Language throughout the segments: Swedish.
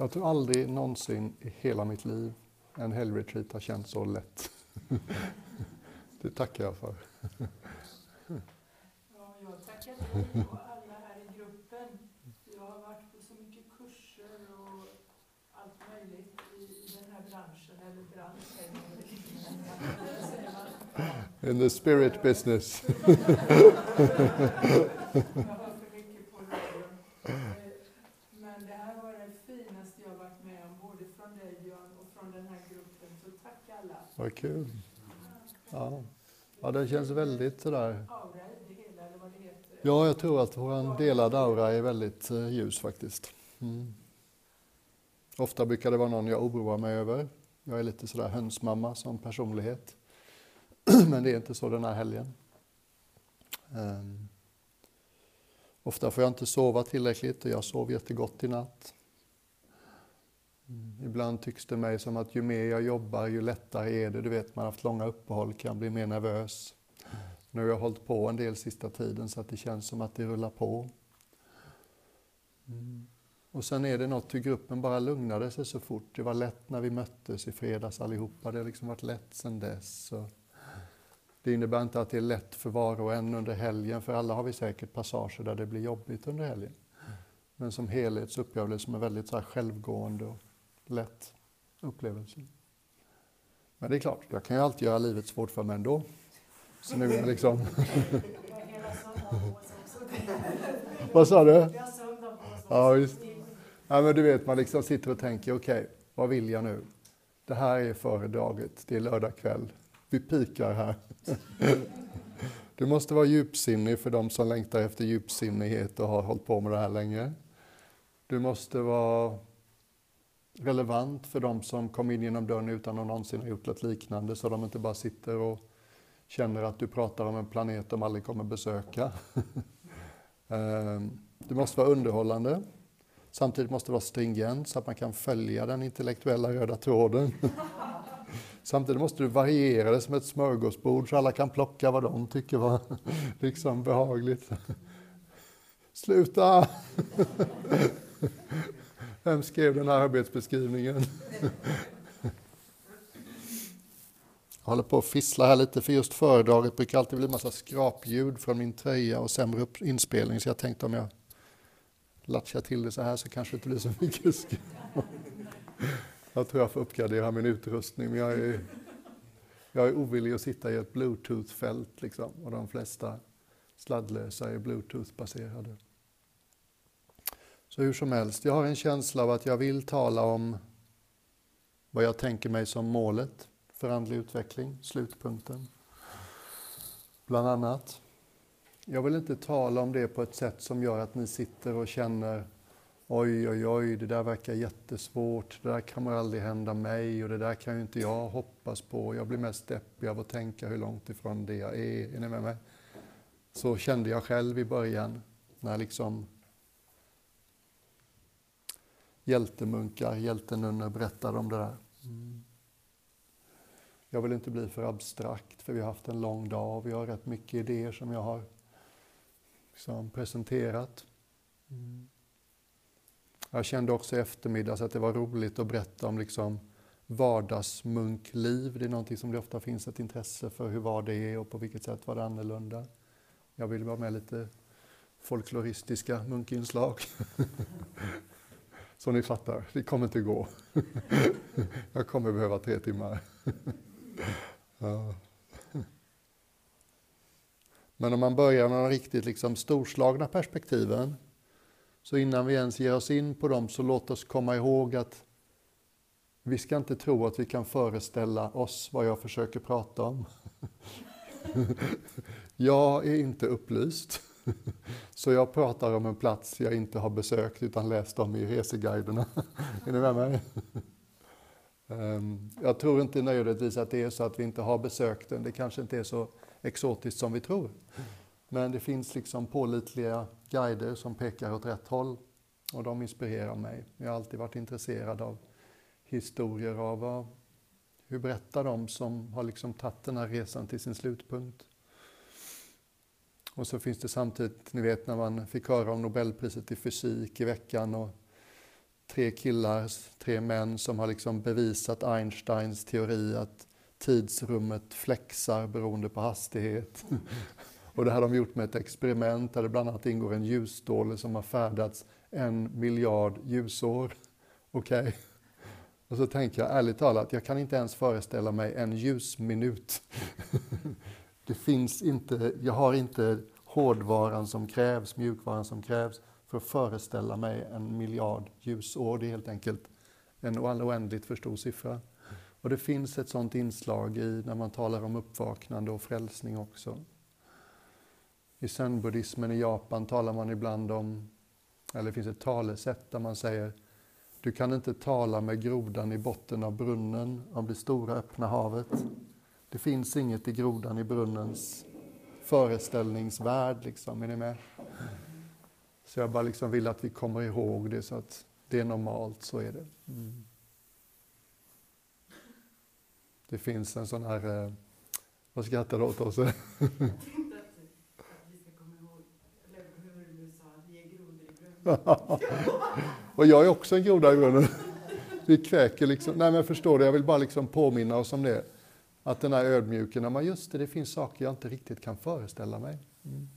Jag tror aldrig någonsin i hela mitt liv en helgretreat har känts så lätt. Det tackar jag för. Ja, jag tackar dig och alla här i gruppen. Jag har varit på så mycket kurser och allt möjligt i, den här branschen, eller branschen, eller. In the spirit business. Jag hör för mycket på radion. Eh, Men det här var det finaste jag varit med om, både från dig Björn och från den här gruppen. Så tack alla. Vad kul. Ja. ja, det känns väldigt sådär. Ja, jag tror att vår delade aura är väldigt eh, ljus faktiskt. Mm. Ofta brukar det vara någon jag oroar mig över. Jag är lite sådär hönsmamma som personlighet. Men det är inte så den här helgen. Um. Ofta får jag inte sova tillräckligt och jag sov jättegott i natt. Mm. Ibland tycks det mig som att ju mer jag jobbar ju lättare är det. Du vet, man har haft långa uppehåll, kan bli mer nervös. Nu har jag hållit på en del sista tiden så att det känns som att det rullar på. Mm. Och sen är det något hur gruppen bara lugnade sig så fort. Det var lätt när vi möttes i fredags allihopa. Det har liksom varit lätt sedan dess. Så det innebär inte att det är lätt för var och en under helgen, för alla har vi säkert passager där det blir jobbigt under helgen. Men som helhet så upplever jag det som en väldigt så här självgående och lätt upplevelse. Men det är klart, jag kan ju alltid göra livet svårt för mig ändå. Så nu är liksom... På oss också. Vad sa du? Ja, visst. Ja, men du vet, man liksom sitter och tänker, okej, vad vill jag nu? Det här är föredraget, det är lördag kväll. Vi pikar här. Du måste vara djupsinnig för de som längtar efter djupsinnighet och har hållit på med det här länge. Du måste vara relevant för de som kom in genom dörren utan att någonsin ha gjort något liknande, så de inte bara sitter och känner att du pratar om en planet de aldrig kommer besöka. Ehm, det måste vara underhållande. Samtidigt måste det vara stringent så att man kan följa den intellektuella röda tråden. Samtidigt måste du variera det som ett smörgåsbord så alla kan plocka vad de tycker var liksom behagligt. Sluta! Vem skrev den här arbetsbeskrivningen? Jag håller på att fissla här lite för just föredraget brukar alltid bli en massa skrapljud från min tröja och sämre inspelning så jag tänkte om jag latchar till det så här så kanske det inte blir så mycket skrap. Jag tror jag får uppgradera min utrustning men jag är, jag är ovillig att sitta i ett bluetooth-fält liksom och de flesta sladdlösa är bluetooth-baserade. Så hur som helst, jag har en känsla av att jag vill tala om vad jag tänker mig som målet för andlig utveckling, slutpunkten. Bland annat. Jag vill inte tala om det på ett sätt som gör att ni sitter och känner oj, oj, oj, det där verkar jättesvårt, det där kan aldrig hända mig och det där kan ju inte jag hoppas på. Jag blir mest deppig av att tänka hur långt ifrån det jag är. Är ni med mig? Så kände jag själv i början när liksom hjältemunkar, hjältenunnor berättade om det där. Mm. Jag vill inte bli för abstrakt för vi har haft en lång dag och vi har rätt mycket idéer som jag har liksom presenterat. Mm. Jag kände också i eftermiddags att det var roligt att berätta om liksom vardagsmunkliv. Det är någonting som det ofta finns ett intresse för hur var det är och på vilket sätt var det annorlunda. Jag vill vara med lite folkloristiska munkinslag. Så ni fattar, det kommer inte gå. Jag kommer behöva tre timmar. Ja. Men om man börjar med de riktigt liksom storslagna perspektiven, så innan vi ens ger oss in på dem så låt oss komma ihåg att vi ska inte tro att vi kan föreställa oss vad jag försöker prata om. Jag är inte upplyst, så jag pratar om en plats jag inte har besökt utan läst om i reseguiderna. Är ni med mig? Ehm, jag tror inte nödvändigtvis att det är så att vi inte har besökt den. Det kanske inte är så exotiskt som vi tror. Men det finns liksom pålitliga guider som pekar åt rätt håll och de inspirerar mig. Jag har alltid varit intresserad av historier av hur berättar de som har liksom tagit den här resan till sin slutpunkt. Och så finns det samtidigt, ni vet när man fick höra om Nobelpriset i fysik i veckan och tre killar, tre män som har liksom bevisat Einsteins teori att tidsrummet flexar beroende på hastighet. Och det har de gjort med ett experiment där det bland annat ingår en ljusståle som har färdats en miljard ljusår. Okej? Okay. Och så tänker jag ärligt talat, jag kan inte ens föreställa mig en ljusminut. Det finns inte, jag har inte hårdvaran som krävs, mjukvaran som krävs för att föreställa mig en miljard ljusår. Det är helt enkelt en oändligt för stor siffra. Och det finns ett sådant inslag i när man talar om uppvaknande och frälsning också. I zen-buddhismen i Japan talar man ibland om, eller det finns ett talesätt där man säger du kan inte tala med grodan i botten av brunnen om det stora öppna havet. Det finns inget i grodan i brunnens föreställningsvärld, liksom. Är ni med? Så jag bara liksom vill att vi kommer ihåg det så att det är normalt, så är det. Mm. Det finns en sån här, eh, vad skrattar du åt oss? och jag är också en groda i brunnen. Vi kväker liksom. Nej men förstår du, jag vill bara liksom påminna oss om det. Att den här ödmjuken, man just det, det finns saker jag inte riktigt kan föreställa mig. Mm.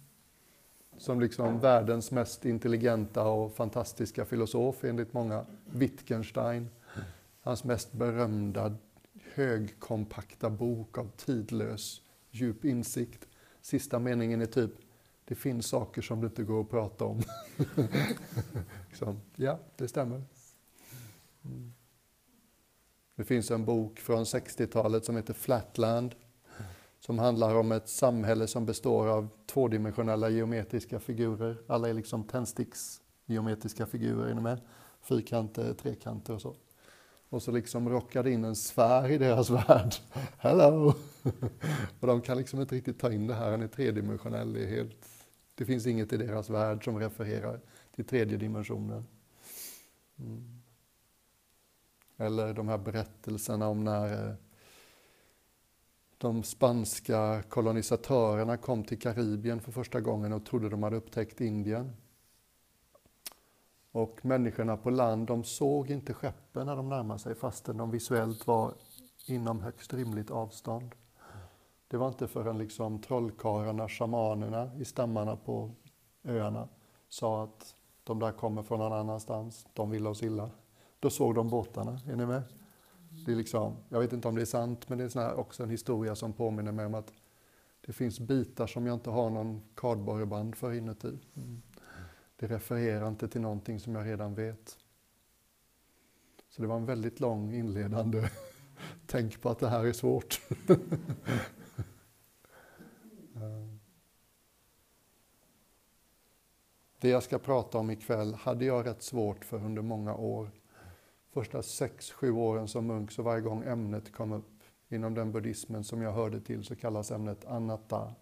Som liksom världens mest intelligenta och fantastiska filosof enligt många, Wittgenstein. Hans mest berömda högkompakta bok av tidlös djup insikt. Sista meningen är typ det finns saker som det inte går att prata om. liksom, ja, det stämmer. Mm. Det finns en bok från 60-talet som heter Flatland som handlar om ett samhälle som består av tvådimensionella geometriska figurer. Alla är liksom tändsticksgeometriska figurer, är ni med? Fyrkanter, trekanter och så. Och så liksom rockar det in en sfär i deras värld. Hello! och de kan liksom inte riktigt ta in det här, den är tredimensionell, det är helt det finns inget i deras värld som refererar till tredje dimensionen. Mm. Eller de här berättelserna om när eh, de spanska kolonisatörerna kom till Karibien för första gången och trodde de hade upptäckt Indien. Och människorna på land, de såg inte skeppen när de närmade sig fastän de visuellt var inom högst rimligt avstånd. Det var inte förrän liksom trollkarlarna, shamanerna i stammarna på öarna sa att de där kommer från någon annanstans, de vill oss illa. Då såg de båtarna, är ni med? Det är liksom, jag vet inte om det är sant, men det är också en historia som påminner mig om att det finns bitar som jag inte har någon kardborreband för inuti. Mm. Det refererar inte till någonting som jag redan vet. Så det var en väldigt lång inledande tänk på att det här är svårt. Det jag ska prata om ikväll hade jag rätt svårt för under många år. Första sex, sju åren som munk, så varje gång ämnet kom upp inom den buddhismen som jag hörde till så kallas ämnet anatta.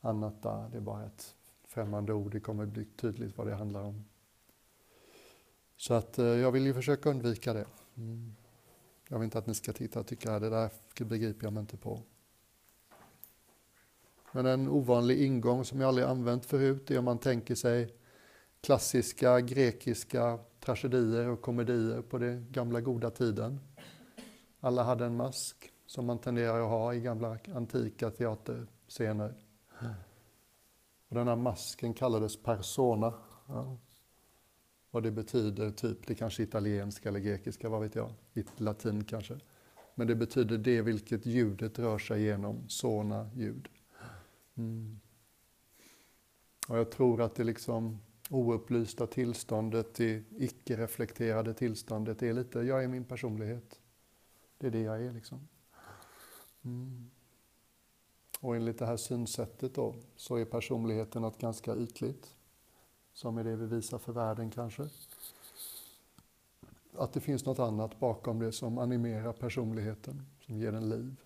Anatta, det är bara ett främmande ord, det kommer bli tydligt vad det handlar om. Så att eh, jag vill ju försöka undvika det. Mm. Jag vill inte att ni ska titta och tycka att det där begriper jag mig inte på. Men en ovanlig ingång som jag aldrig använt förut är om man tänker sig klassiska grekiska tragedier och komedier på den gamla goda tiden. Alla hade en mask som man tenderar att ha i gamla antika teaterscener. Och den här masken kallades persona. Ja. Och det betyder typ, det kanske är italienska eller grekiska, vad vet jag, latin kanske. Men det betyder det vilket ljudet rör sig genom, sona ljud. Mm. Och jag tror att det liksom oupplysta tillståndet, det icke-reflekterade tillståndet det är lite, jag är min personlighet. Det är det jag är liksom. Mm. Och enligt det här synsättet då, så är personligheten något ganska ytligt. Som är det vi visar för världen kanske. Att det finns något annat bakom det som animerar personligheten, som ger den liv.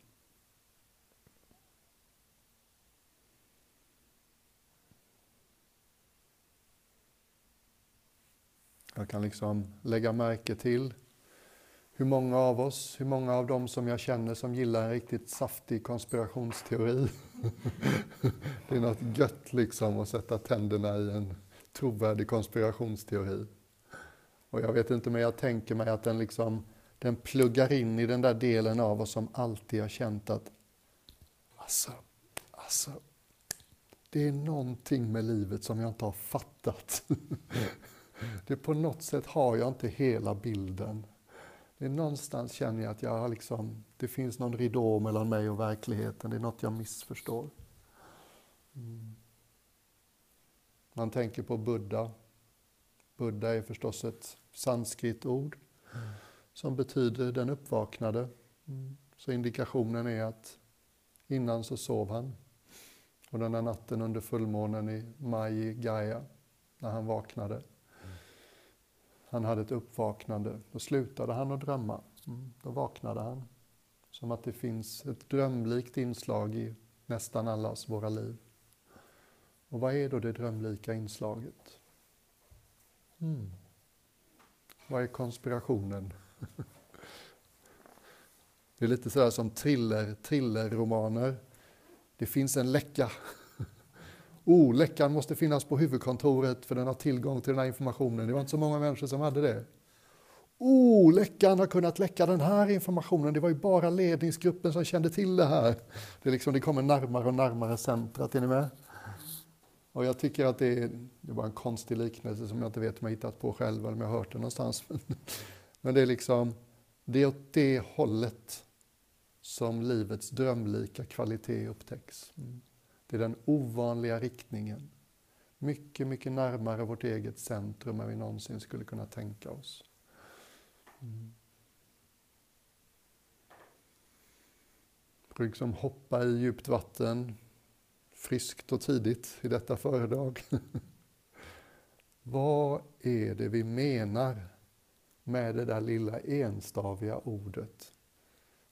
Jag kan liksom lägga märke till hur många av oss, hur många av dem som jag känner som gillar en riktigt saftig konspirationsteori. det är något gött liksom att sätta tänderna i en trovärdig konspirationsteori. Och jag vet inte, men jag tänker mig att den liksom den pluggar in i den där delen av oss som alltid har känt att alltså, alltså, det är någonting med livet som jag inte har fattat. Det på något sätt har jag inte hela bilden. Det är någonstans känner jag att jag har liksom, det finns någon ridå mellan mig och verkligheten. Det är något jag missförstår. Mm. Man tänker på Buddha. Buddha är förstås ett sanskrit-ord som betyder den uppvaknade. Mm. Så indikationen är att innan så sov han. Och den där natten under fullmånen i maj Gaia, när han vaknade, han hade ett uppvaknande. Då slutade han att drömma. Mm. Då vaknade han. Som att det finns ett drömlikt inslag i nästan allas våra liv. Och vad är då det drömlika inslaget? Mm. Vad är konspirationen? Det är lite sådär som thriller, thrillerromaner. Det finns en läcka. Oh, läckan måste finnas på huvudkontoret för den har tillgång till den här informationen. Det var inte så många människor som hade det. Oh, läckan har kunnat läcka den här informationen. Det var ju bara ledningsgruppen som kände till det här. Det, är liksom, det kommer närmare och närmare centrat, är ni med? Och jag tycker att det är, det var en konstig liknelse som jag inte vet om jag hittat på själv eller om jag hört den någonstans. Men det är liksom, det är åt det hållet som livets drömlika kvalitet upptäcks. Mm. Det är den ovanliga riktningen. Mycket, mycket närmare vårt eget centrum än vi någonsin skulle kunna tänka oss. Mm. Brukar liksom hoppa i djupt vatten, friskt och tidigt i detta föredrag. Vad är det vi menar med det där lilla enstaviga ordet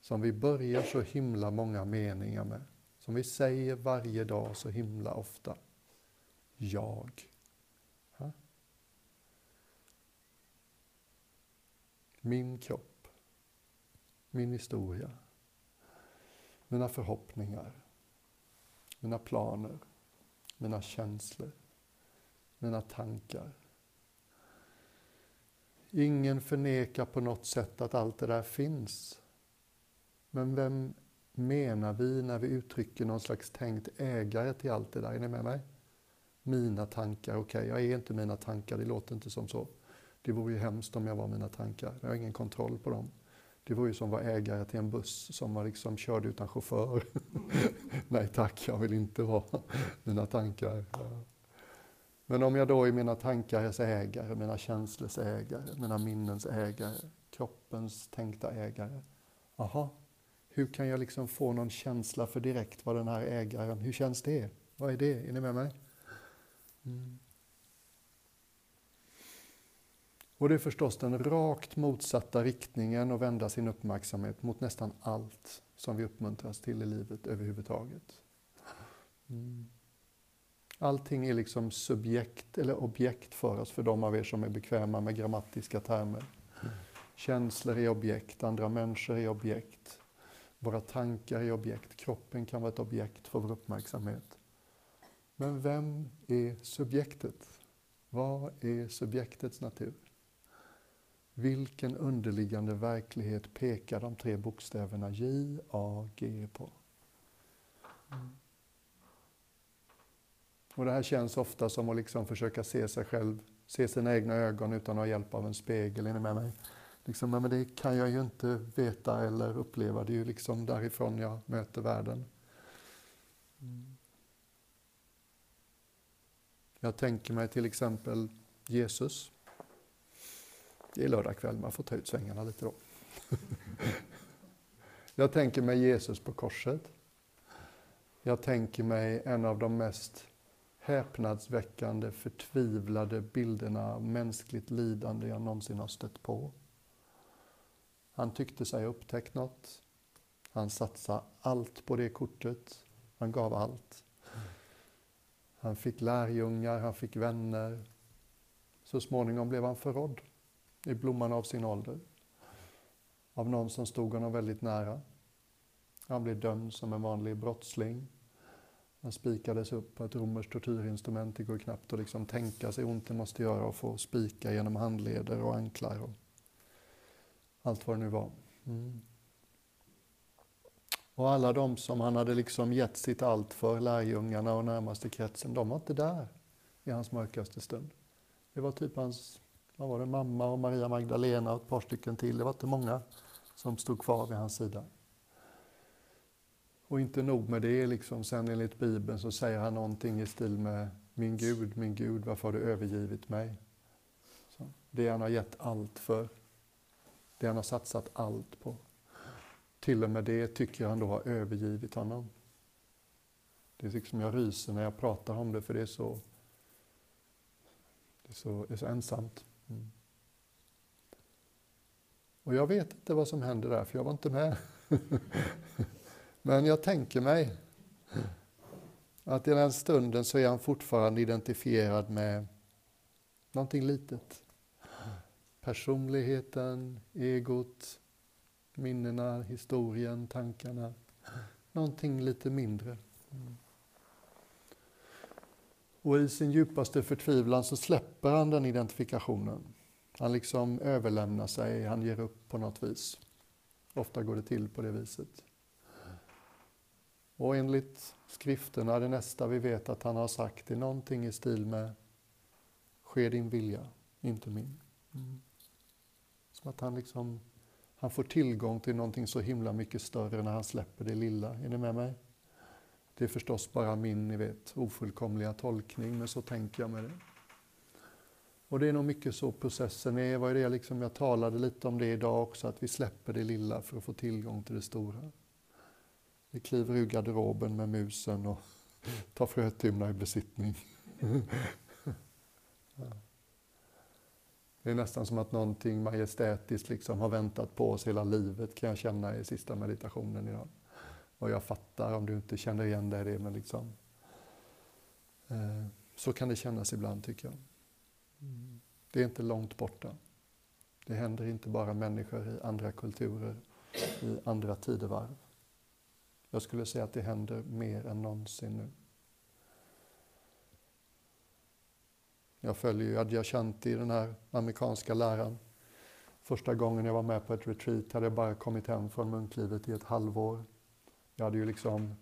som vi börjar så himla många meningar med? Som vi säger varje dag så himla ofta. Jag. Ha? Min kropp. Min historia. Mina förhoppningar. Mina planer. Mina känslor. Mina tankar. Ingen förnekar på något sätt att allt det där finns. Men vem menar vi när vi uttrycker någon slags tänkt ägare till allt det där? Är ni med mig? Mina tankar, okej, okay, jag är inte mina tankar, det låter inte som så. Det vore ju hemskt om jag var mina tankar, jag har ingen kontroll på dem. Det vore ju som att vara ägare till en buss som var liksom körd utan chaufför. Nej tack, jag vill inte vara mina tankar. Men om jag då är mina tankars ägare, mina känslors ägare, mina minnens ägare, kroppens tänkta ägare. Aha, hur kan jag liksom få någon känsla för direkt vad den här ägaren, hur känns det? Vad är det? Är ni med mig? Mm. Och det är förstås den rakt motsatta riktningen att vända sin uppmärksamhet mot nästan allt som vi uppmuntras till i livet överhuvudtaget. Mm. Allting är liksom subjekt eller objekt för oss, för de av er som är bekväma med grammatiska termer. Känslor är objekt, andra människor är objekt. Våra tankar är objekt, kroppen kan vara ett objekt för vår uppmärksamhet. Men vem är subjektet? Vad är subjektets natur? Vilken underliggande verklighet pekar de tre bokstäverna J, A, G på? Mm. Och det här känns ofta som att liksom försöka se sig själv, se sina egna ögon utan att ha hjälp av en spegel. Är ni med mig? Liksom, men det kan jag ju inte veta eller uppleva. Det är ju liksom därifrån jag möter världen. Mm. Jag tänker mig till exempel Jesus. Det är lördag kväll, man får ta ut svängarna lite då. jag tänker mig Jesus på korset. Jag tänker mig en av de mest häpnadsväckande, förtvivlade bilderna av mänskligt lidande jag någonsin har stött på. Han tyckte sig ha upptäckt något. Han satsade allt på det kortet. Han gav allt. Han fick lärjungar, han fick vänner. Så småningom blev han förrådd i blomman av sin ålder. Av någon som stod honom väldigt nära. Han blev dömd som en vanlig brottsling. Han spikades upp på ett romerskt tortyrinstrument. Det går knappt att liksom tänka sig ont det måste göra att få spika genom handleder och anklar och allt vad det nu var. Mm. Och alla de som han hade liksom gett sitt allt för, lärjungarna och närmaste kretsen, de var inte där i hans mörkaste stund. Det var typ hans vad var det, mamma och Maria Magdalena och ett par stycken till. Det var inte många som stod kvar vid hans sida. Och inte nog med det, liksom, sen enligt Bibeln så säger han någonting i stil med Min Gud, min Gud, varför har du övergivit mig? Så, det han har gett allt för, det han har satsat allt på. Till och med det tycker han då har övergivit honom. Det är liksom jag ryser när jag pratar om det för det är så, det är så, det är så ensamt. Mm. Och jag vet inte vad som hände där, för jag var inte med. Men jag tänker mig att i den stunden så är han fortfarande identifierad med någonting litet. Personligheten, egot, minnena, historien, tankarna. Någonting lite mindre. Och i sin djupaste förtvivlan så släpper han den identifikationen. Han liksom överlämnar sig, han ger upp på något vis. Ofta går det till på det viset. Och enligt skrifterna, det nästa vi vet att han har sagt är någonting i stil med Ske din vilja, inte min. Mm. Som att han liksom, han får tillgång till någonting så himla mycket större när han släpper det lilla. Är ni med mig? Det är förstås bara min, ni vet, ofullkomliga tolkning, men så tänker jag med det. Och det är nog mycket så processen är. Vad är det liksom, jag talade lite om det idag också, att vi släpper det lilla för att få tillgång till det stora. Vi kliver ur garderoben med musen och tar frötimmar i besittning. Det är nästan som att någonting majestätiskt liksom har väntat på oss hela livet kan jag känna i sista meditationen idag. Och jag fattar om du inte känner igen dig i det, men liksom eh, så kan det kännas ibland tycker jag. Mm. Det är inte långt borta. Det händer inte bara människor i andra kulturer, i andra tidevarv. Jag skulle säga att det händer mer än någonsin nu. Jag följer ju Adyashanti, den här amerikanska läraren. Första gången jag var med på ett retreat hade jag bara kommit hem från munklivet i ett halvår. Jag hade ju liksom,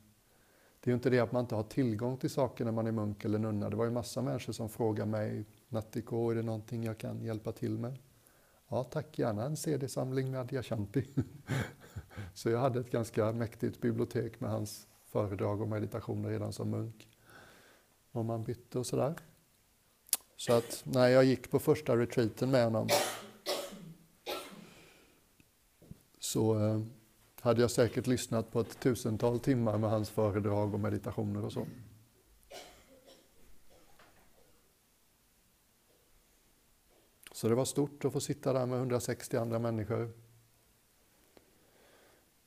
det är ju inte det att man inte har tillgång till saker när man är munk eller nunna. Det var ju massa människor som frågade mig, Nattiko, är det någonting jag kan hjälpa till med? Ja tack, gärna en CD-samling med Adyashanti. Så jag hade ett ganska mäktigt bibliotek med hans föredrag och meditationer redan som munk. Och man bytte och sådär. Så att när jag gick på första retreaten med honom så eh, hade jag säkert lyssnat på ett tusental timmar med hans föredrag och meditationer och så. Så det var stort att få sitta där med 160 andra människor.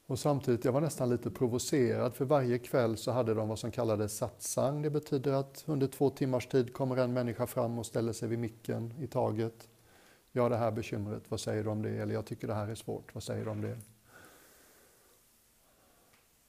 Och samtidigt, jag var nästan lite provocerad, för varje kväll så hade de vad som kallades satsang. Det betyder att under två timmars tid kommer en människa fram och ställer sig vid micken i taget. Jag har det här bekymret, vad säger du om det? Eller jag tycker det här är svårt, vad säger du om det?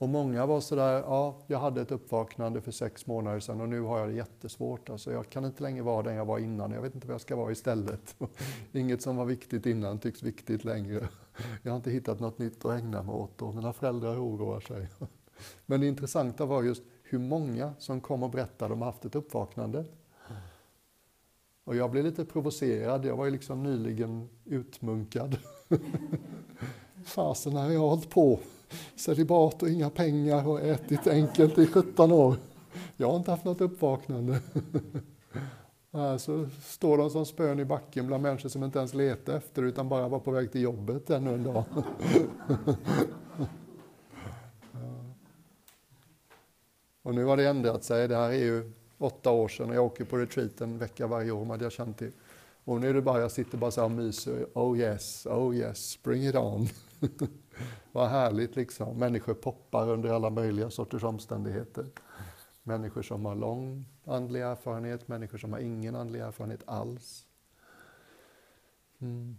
Och många var sådär, ja, jag hade ett uppvaknande för sex månader sedan och nu har jag det jättesvårt. Alltså, jag kan inte längre vara den jag var innan, jag vet inte vad jag ska vara istället. Inget som var viktigt innan tycks viktigt längre. Jag har inte hittat något nytt att ägna mig åt och mina föräldrar oroar sig. Men det intressanta var just hur många som kom och berättade att de haft ett uppvaknande. Och jag blev lite provocerad, jag var ju liksom nyligen utmunkad. Fasen har jag hållit på celibat och inga pengar och ätit enkelt i 17 år. Jag har inte haft något uppvaknande. Så står de som spön i backen bland människor som inte ens letar efter utan bara var på väg till jobbet ännu en dag. Och nu har det ändrat sig. Det här är ju åtta år sedan och jag åker på retreat en vecka varje år med Adyashanti. Och nu är det bara, jag sitter bara så här och myser. Oh yes, oh yes, bring it on. Vad härligt liksom. Människor poppar under alla möjliga sorters omständigheter. Människor som har lång andlig erfarenhet, människor som har ingen andlig erfarenhet alls. Mm.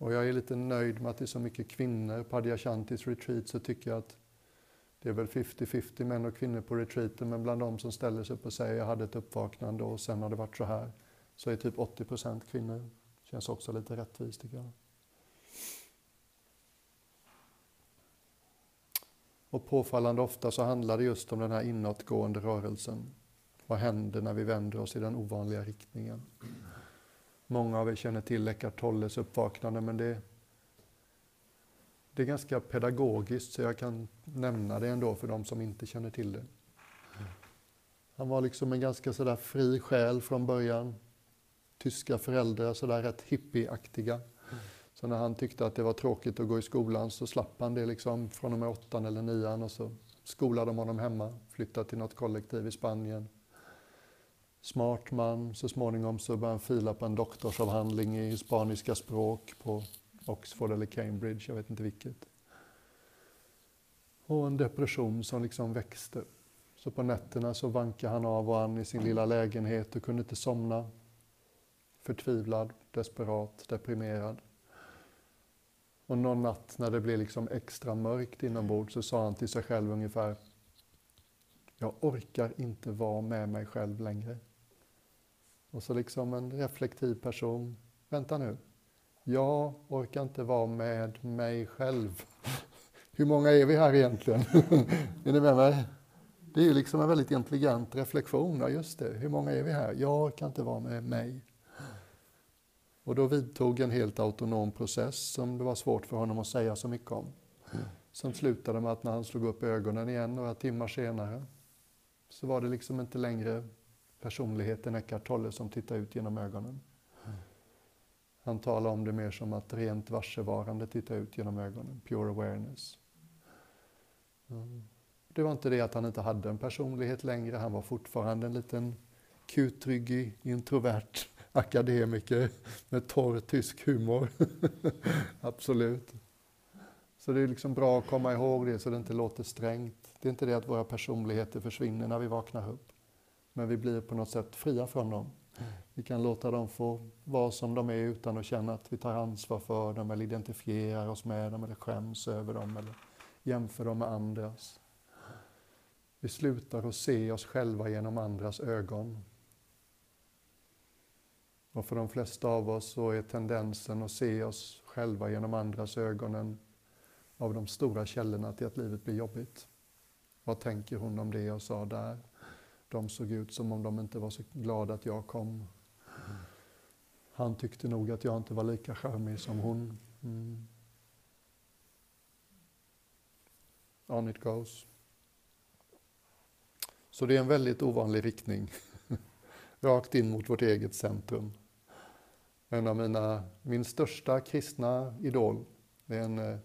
Och jag är lite nöjd med att det är så mycket kvinnor på Adyashantis retreat så tycker jag att det är väl 50-50 män och kvinnor på retreaten men bland de som ställer sig upp och säger jag hade ett uppvaknande och sen har det varit så här så är typ 80 procent kvinnor. Känns också lite rättvist tycker jag. Och påfallande ofta så handlar det just om den här inåtgående rörelsen. Vad händer när vi vänder oss i den ovanliga riktningen? Många av er känner till Eckart Tolles uppvaknande men det, det är ganska pedagogiskt så jag kan nämna det ändå för de som inte känner till det. Han var liksom en ganska sådär fri själ från början. Tyska föräldrar, sådär rätt hippieaktiga. Så när han tyckte att det var tråkigt att gå i skolan så slapp han det liksom från och med åttan eller nian och så skolade de honom hemma, flyttade till något kollektiv i Spanien. Smart man, så småningom så började han fila på en doktorsavhandling i spaniska språk på Oxford eller Cambridge, jag vet inte vilket. Och en depression som liksom växte. Så på nätterna så vankade han av och an i sin lilla lägenhet och kunde inte somna. Förtvivlad, desperat, deprimerad. Och någon natt när det blev liksom extra mörkt inombords så sa han till sig själv ungefär Jag orkar inte vara med mig själv längre. Och så liksom en reflektiv person, vänta nu, jag orkar inte vara med mig själv. Hur många är vi här egentligen? är ni med mig? Det är ju liksom en väldigt intelligent reflektion, ja just det, hur många är vi här? Jag orkar inte vara med mig. Och då vidtog en helt autonom process som det var svårt för honom att säga så mycket om. Som slutade med att när han slog upp ögonen igen några timmar senare så var det liksom inte längre personligheten Eckart Tolle som tittade ut genom ögonen. Han talar om det mer som att rent varsevarande titta ut genom ögonen, pure awareness. Mm. Det var inte det att han inte hade en personlighet längre, han var fortfarande en liten kutryggig, introvert akademiker med torr tysk humor. Absolut. Så det är liksom bra att komma ihåg det så det inte låter strängt. Det är inte det att våra personligheter försvinner när vi vaknar upp. Men vi blir på något sätt fria från dem. Vi kan låta dem få vara som de är utan att känna att vi tar ansvar för dem eller identifierar oss med dem eller skäms över dem eller jämför dem med andras. Vi slutar att se oss själva genom andras ögon och för de flesta av oss så är tendensen att se oss själva genom andras ögon en av de stora källorna till att livet blir jobbigt. Vad tänker hon om det jag sa där? De såg ut som om de inte var så glada att jag kom. Han tyckte nog att jag inte var lika charmig som hon. Mm. On it goes. Så det är en väldigt ovanlig riktning. Rakt in mot vårt eget centrum en av mina, min största kristna idol. Det är en eh,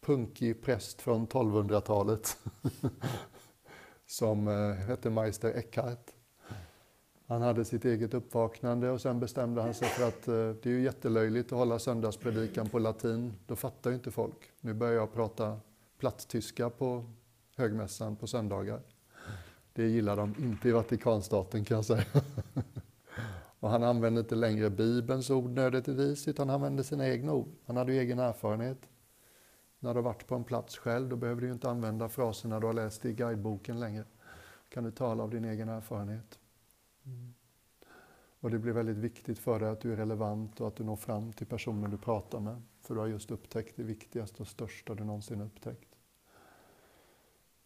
punkig präst från 1200-talet som eh, hette Meister Eckhart. Han hade sitt eget uppvaknande och sen bestämde han sig för att eh, det är ju jättelöjligt att hålla söndagspredikan på latin. Då fattar ju inte folk. Nu börjar jag prata platttyska på högmässan på söndagar. Det gillar de inte i Vatikanstaten kan jag säga. Och han använde inte längre Bibelns ord nödvändigtvis, utan han använde sina egna ord. Han hade ju egen erfarenhet. När du har varit på en plats själv, då behöver du inte använda fraserna du har läst i guideboken längre. kan du tala av din egen erfarenhet. Mm. Och det blir väldigt viktigt för dig att du är relevant och att du når fram till personen du pratar med. För du har just upptäckt det viktigaste och största du någonsin upptäckt.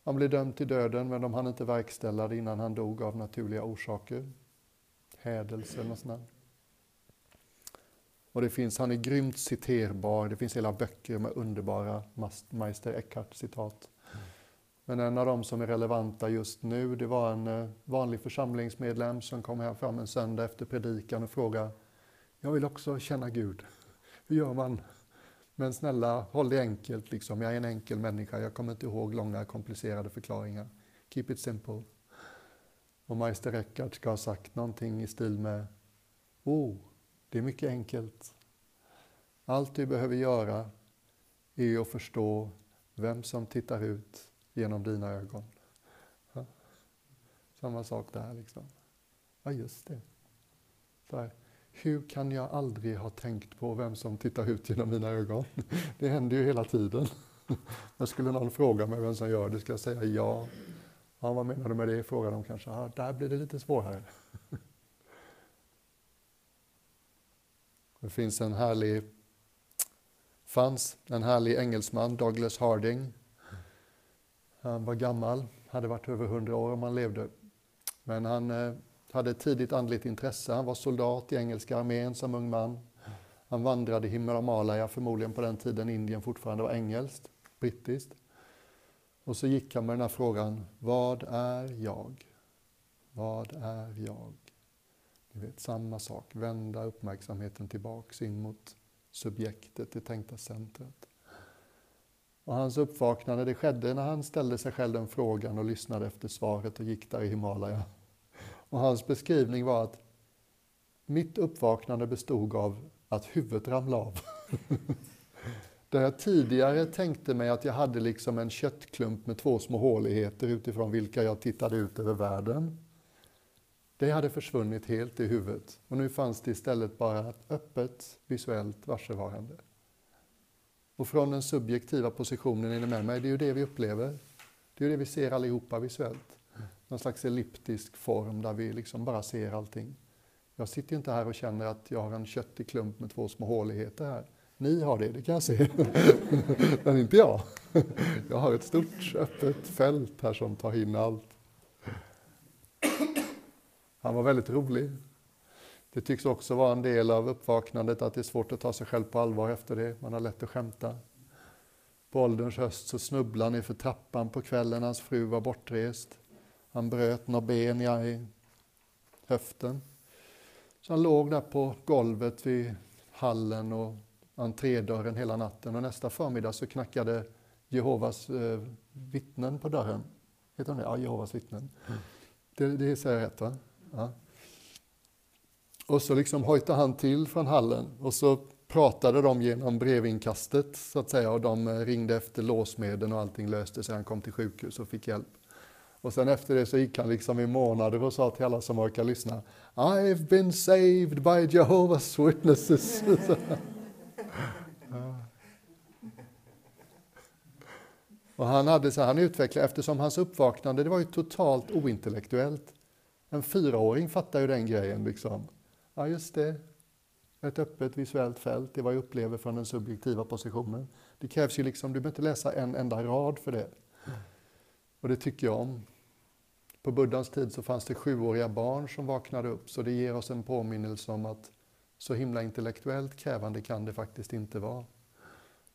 Han blev dömd till döden, men de hann inte verkställa det innan han dog av naturliga orsaker hädelse eller något sånt och det finns, han är grymt citerbar, det finns hela böcker med underbara Meister Eckhart-citat. Men en av de som är relevanta just nu, det var en eh, vanlig församlingsmedlem som kom här fram en söndag efter predikan och frågade Jag vill också känna Gud. Hur gör man? Men snälla, håll det enkelt. Liksom. Jag är en enkel människa. Jag kommer inte ihåg långa komplicerade förklaringar. Keep it simple. Och Meister Eckhart ska ha sagt någonting i stil med Oh, det är mycket enkelt. Allt du behöver göra är att förstå vem som tittar ut genom dina ögon. Samma sak där liksom. Ja, just det. Här, hur kan jag aldrig ha tänkt på vem som tittar ut genom mina ögon? Det händer ju hela tiden. Jag skulle någon fråga mig vem som gör det, skulle jag säga ja. Ja, vad menar du med det? Frågar de kanske. Ja, där blir det lite svårare. Det finns en härlig, fanns en härlig engelsman, Douglas Harding. Han var gammal, hade varit över hundra år om han levde. Men han eh, hade ett tidigt andligt intresse. Han var soldat i engelska armén som ung man. Han vandrade i Himalaya, förmodligen på den tiden Indien fortfarande var engelskt, brittiskt. Och så gick han med den här frågan, vad är jag? Vad är jag? Vet, samma sak, vända uppmärksamheten tillbaks in mot subjektet, det tänkta centret. Och hans uppvaknande det skedde när han ställde sig själv den frågan och lyssnade efter svaret och gick där i Himalaya. Och hans beskrivning var att mitt uppvaknande bestod av att huvudet ramlade av. Där jag tidigare tänkte mig att jag hade liksom en köttklump med två små håligheter utifrån vilka jag tittade ut över världen. Det hade försvunnit helt i huvudet och nu fanns det istället bara ett öppet visuellt varsevarande. Och från den subjektiva positionen inom med mig, det är ju det vi upplever. Det är ju det vi ser allihopa visuellt. Någon slags elliptisk form där vi liksom bara ser allting. Jag sitter ju inte här och känner att jag har en köttig klump med två små håligheter här. Ni har det, det kan jag se. Men inte jag. Jag har ett stort öppet fält här som tar in allt. Han var väldigt rolig. Det tycks också vara en del av uppvaknandet att det är svårt att ta sig själv på allvar efter det. Man har lätt att skämta. På ålderns höst så snubblade han för trappan på kvällen. Hans fru var bortrest. Han bröt några ben i höften. Så han låg där på golvet vid hallen och entrédörren hela natten och nästa förmiddag så knackade Jehovas eh, vittnen på dörren. Heter de det? Ja, Jehovas vittnen. Mm. Det, det säger jag rätt va? Ja. Och så liksom hojtade han till från hallen och så pratade de genom brevinkastet så att säga och de eh, ringde efter låsmedel och allting löste sig. Han kom till sjukhus och fick hjälp. Och sen efter det så gick han liksom i månader och sa till alla som orkar lyssna I've been saved by Jehovah's witnesses. Och han, hade så han utvecklade, eftersom hans uppvaknande det var ju totalt ointellektuellt. En fyraåring fattar ju den grejen. Liksom. Ja, just det. Ett öppet visuellt fält, det är vad jag upplever från den subjektiva positionen. Det krävs ju liksom, du behöver inte läsa en enda rad för det. Och det tycker jag om. På Buddhas tid så fanns det sjuåriga barn som vaknade upp, så det ger oss en påminnelse om att så himla intellektuellt krävande kan det faktiskt inte vara.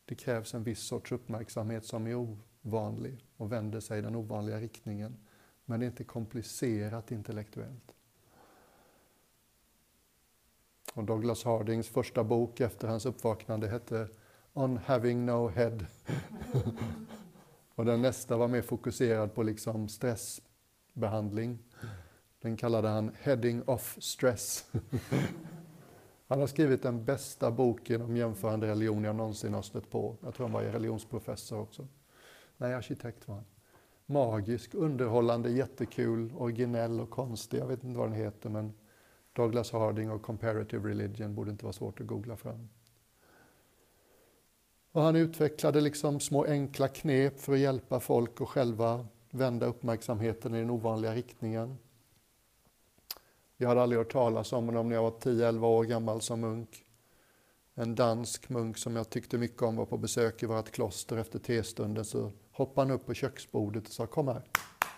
Det krävs en viss sorts uppmärksamhet som är ovanlig och vänder sig i den ovanliga riktningen. Men det är inte komplicerat intellektuellt. Och Douglas Hardings första bok efter hans uppvaknande hette On having no head. och den nästa var mer fokuserad på liksom stressbehandling. Den kallade han Heading off stress. Han har skrivit den bästa boken om jämförande religion jag någonsin har stött på. Jag tror han var religionsprofessor också. Nej, arkitekt var han. Magisk, underhållande, jättekul, originell och konstig. Jag vet inte vad den heter, men Douglas Harding och Comparative Religion borde inte vara svårt att googla fram. Och han utvecklade liksom små enkla knep för att hjälpa folk att själva vända uppmärksamheten i den ovanliga riktningen. Jag hade aldrig hört talas om honom när jag var 10-11 år gammal som munk. En dansk munk som jag tyckte mycket om var på besök i vårt kloster efter testunden så hoppade han upp på köksbordet och sa kom här,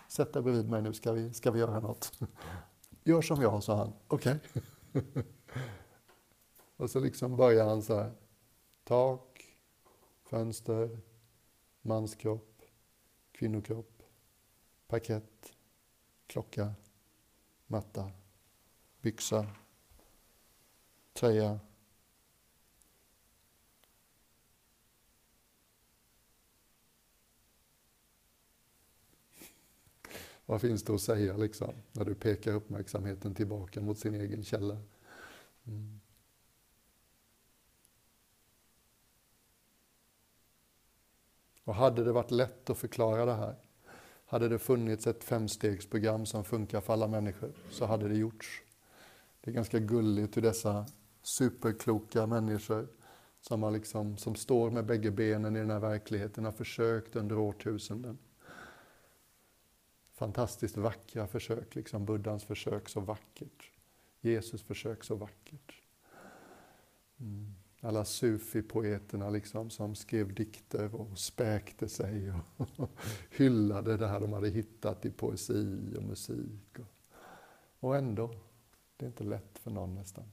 sätt dig bredvid mig nu ska vi, ska vi göra något. Gör som jag, sa han. Okej. Okay. och så liksom började han så här. Tak, fönster, manskropp, kvinnokropp, parkett, klocka, matta byxa, tröja. Vad finns det att säga liksom, när du pekar uppmärksamheten tillbaka mot sin egen källa? Mm. Och hade det varit lätt att förklara det här, hade det funnits ett femstegsprogram som funkar för alla människor, så hade det gjorts. Det är ganska gulligt hur dessa superkloka människor som, har liksom, som står med bägge benen i den här verkligheten har försökt under årtusenden. Fantastiskt vackra försök, liksom Buddhas försök så vackert. Jesus försök så vackert. Mm. Alla sufi-poeterna liksom, som skrev dikter och späkte sig och hyllade det här de hade hittat i poesi och musik. Och, och ändå, det är inte lätt för någon nästan.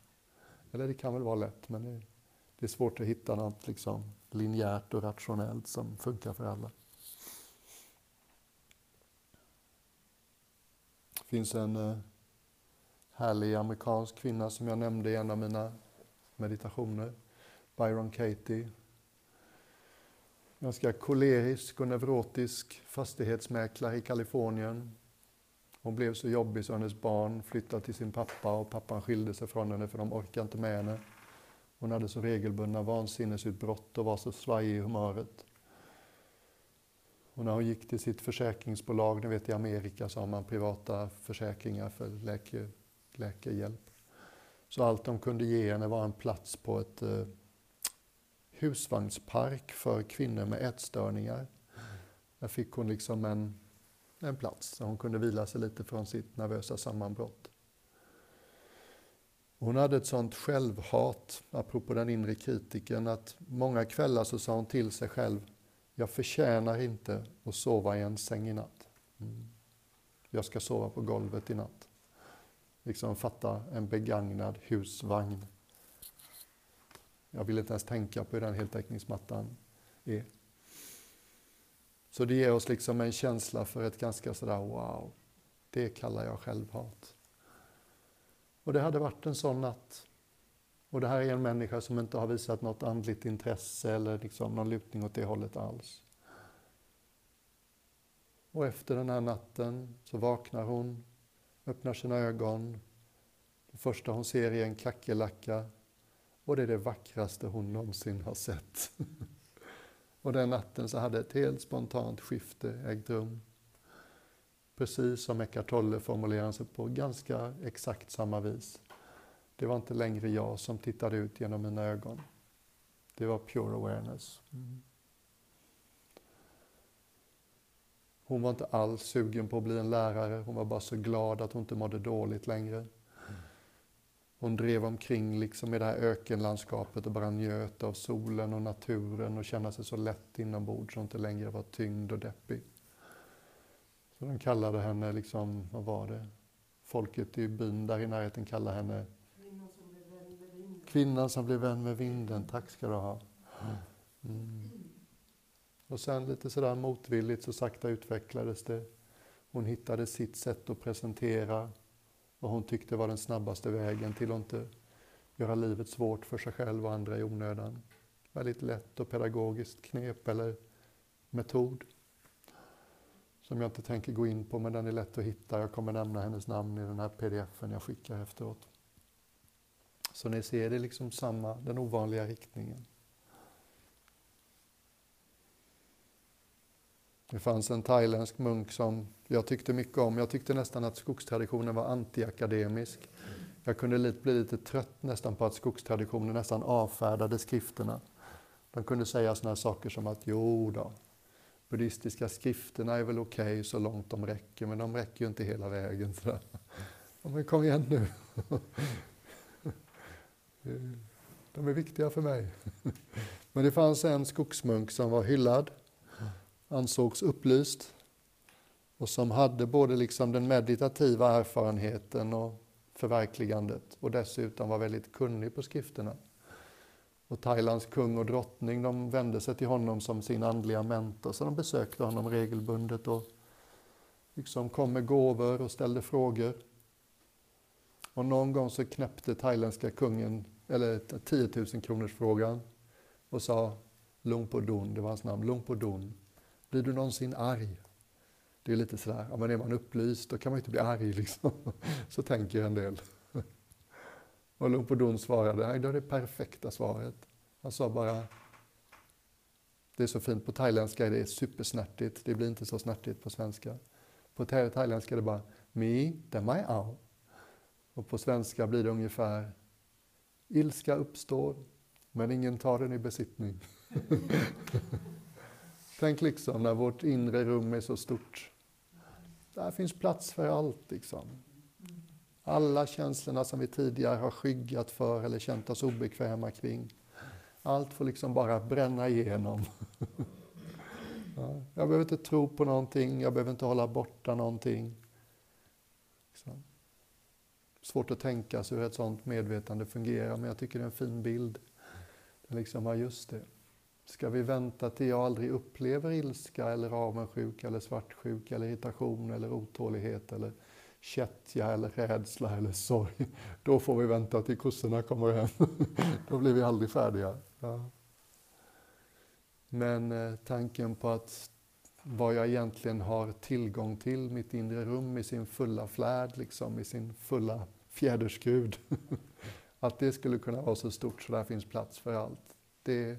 Eller det kan väl vara lätt, men det, det är svårt att hitta något liksom linjärt och rationellt som funkar för alla. Finns en eh, härlig amerikansk kvinna som jag nämnde i en av mina meditationer. Byron Katie. Ganska kolerisk och neurotisk fastighetsmäklare i Kalifornien. Hon blev så jobbig så hennes barn flyttade till sin pappa och pappan skilde sig från henne för de orkade inte med henne. Hon hade så regelbundna vansinnesutbrott och var så svajig i humöret. Och när hon gick till sitt försäkringsbolag, ni vet i Amerika så har man privata försäkringar för läke, läkehjälp. Så allt de kunde ge henne var en plats på ett eh, husvagnspark för kvinnor med ätstörningar. Där fick hon liksom en, en plats så hon kunde vila sig lite från sitt nervösa sammanbrott. Hon hade ett sånt självhat, apropå den inre kritiken, att många kvällar så sa hon till sig själv, jag förtjänar inte att sova i en säng i natt. Mm. Jag ska sova på golvet i natt. Liksom fatta en begagnad husvagn jag vill inte ens tänka på hur den heltäckningsmattan är. Så det ger oss liksom en känsla för ett ganska sådär wow, det kallar jag självhat. Och det hade varit en sån natt. Och det här är en människa som inte har visat något andligt intresse eller liksom någon lutning åt det hållet alls. Och efter den här natten så vaknar hon, öppnar sina ögon. Det första hon ser är en kackerlacka och det är det vackraste hon någonsin har sett. och den natten så hade ett helt spontant skifte ägt rum. Precis som Eckart Tolle formulerar sig på ganska exakt samma vis. Det var inte längre jag som tittade ut genom mina ögon. Det var pure awareness. Mm. Hon var inte alls sugen på att bli en lärare. Hon var bara så glad att hon inte mådde dåligt längre. Hon drev omkring liksom i det här ökenlandskapet och bara njöt av solen och naturen och kände sig så lätt inombords och inte längre var tyngd och deppig. Så de kallade henne, liksom, vad var det? Folket i byn där i närheten kallade henne Kvinnan som blev vän med vinden. Kvinnan som blev vän med vinden. Tack ska du ha. Mm. Och sen lite sådär motvilligt så sakta utvecklades det. Hon hittade sitt sätt att presentera vad hon tyckte var den snabbaste vägen till att inte göra livet svårt för sig själv och andra i onödan. Väldigt lätt och pedagogiskt knep eller metod som jag inte tänker gå in på, men den är lätt att hitta. Jag kommer nämna hennes namn i den här pdfen jag skickar efteråt. Så ni ser, det är liksom samma, den ovanliga riktningen. Det fanns en thailändsk munk som jag tyckte mycket om. Jag tyckte nästan att skogstraditionen var antiakademisk. Jag kunde bli lite trött nästan på att skogstraditionen nästan avfärdade skrifterna. De kunde säga sådana saker som att jo då, buddhistiska skrifterna är väl okej okay så långt de räcker, men de räcker ju inte hela vägen. Så men kom igen nu. De är viktiga för mig. Men det fanns en skogsmunk som var hyllad ansågs upplyst och som hade både liksom den meditativa erfarenheten och förverkligandet och dessutom var väldigt kunnig på skrifterna. Och Thailands kung och drottning de vände sig till honom som sin andliga mentor så de besökte honom regelbundet och liksom kom med gåvor och ställde frågor. Och någon gång så knäppte thailändska kungen, eller 10 000 kronors frågan och sa Lungpo Dun, det var hans namn, Lungpo Dun. Blir du någonsin arg? Det är lite sådär, ja, men är man upplyst då kan man inte bli arg liksom. Så tänker en del. Och Lumpodon svarade, nej det är det perfekta svaret. Han sa bara, det är så fint, på thailändska är det supersnärtigt, det blir inte så snärtigt på svenska. På thailändska är det bara, mi, det ao. Och på svenska blir det ungefär Ilska uppstår, men ingen tar den i besittning. Tänk liksom när vårt inre rum är så stort. Där finns plats för allt. Liksom. Alla känslorna som vi tidigare har skyggat för eller känt oss obekväma kring. Allt får liksom bara bränna igenom. Ja, jag behöver inte tro på någonting, jag behöver inte hålla borta någonting. Svårt att tänka sig hur ett sådant medvetande fungerar, men jag tycker det är en fin bild. Det liksom, ja just det. Ska vi vänta till jag aldrig upplever ilska eller avundsjuka eller svartsjuka eller irritation eller otålighet eller kättja eller rädsla eller sorg. Då får vi vänta till kossorna kommer hem. Då blir vi aldrig färdiga. Ja. Men eh, tanken på att vad jag egentligen har tillgång till, mitt inre rum i sin fulla flärd, liksom, i sin fulla fjäderskrud. att det skulle kunna vara så stort så där finns plats för allt. Det,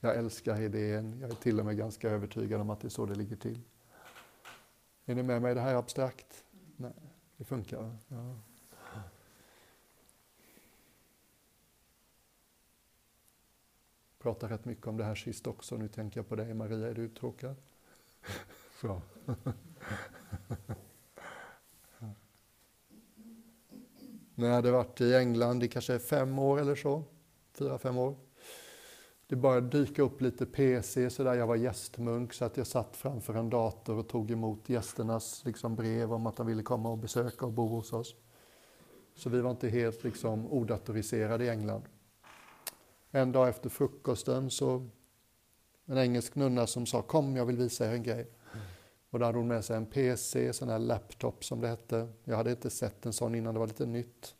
jag älskar idén, jag är till och med ganska övertygad om att det är så det ligger till. Är ni med mig? Det här är abstrakt. Nej, det funkar. Ja. Pratade rätt mycket om det här sist också. Nu tänker jag på dig Maria, är du uttråkad? Så. När jag hade varit i England i kanske fem år eller så, fyra, fem år. Det började dyka upp lite PC så där. Jag var gästmunk så att jag satt framför en dator och tog emot gästernas liksom, brev om att de ville komma och besöka och bo hos oss. Så vi var inte helt liksom, odatoriserade i England. En dag efter frukosten så en engelsk nunna som sa kom jag vill visa er en grej. Och då hade hon med sig en PC, sån här laptop som det hette. Jag hade inte sett en sån innan, det var lite nytt.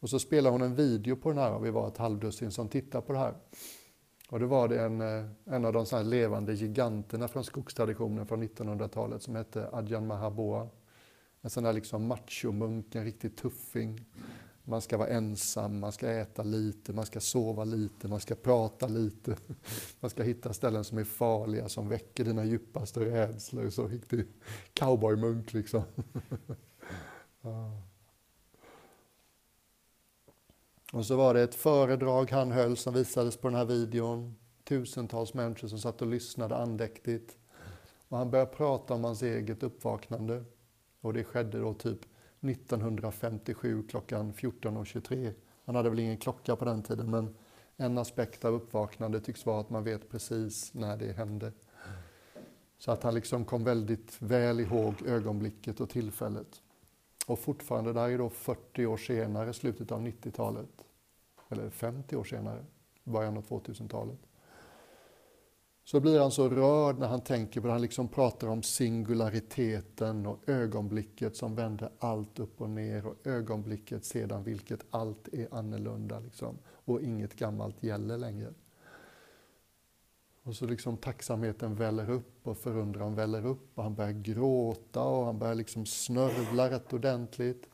Och så spelade hon en video på den här och vi var ett halvdussin som tittade på det här. Och då var det en, eh, en av de så levande giganterna från skogstraditionen från 1900-talet som hette Adjan Mahaboa. En sån där liksom machomunk, en riktig tuffing. Man ska vara ensam, man ska äta lite, man ska sova lite, man ska prata lite. Man ska hitta ställen som är farliga, som väcker dina djupaste rädslor. Så riktig cowboymunk liksom. Och så var det ett föredrag han höll som visades på den här videon. Tusentals människor som satt och lyssnade andäktigt. Och han började prata om hans eget uppvaknande. Och det skedde då typ 1957 klockan 14.23. Han hade väl ingen klocka på den tiden men en aspekt av uppvaknande tycks vara att man vet precis när det hände. Så att han liksom kom väldigt väl ihåg ögonblicket och tillfället. Och fortfarande, det här är då 40 år senare, slutet av 90-talet. Eller 50 år senare, början av 2000-talet så blir han så rörd när han tänker på det. Han liksom pratar om singulariteten och ögonblicket som vänder allt upp och ner och ögonblicket sedan vilket allt är annorlunda liksom, och inget gammalt gäller längre. Och så liksom tacksamheten väller upp och förundran väller upp och han börjar gråta och han börjar liksom snörvla rätt ordentligt.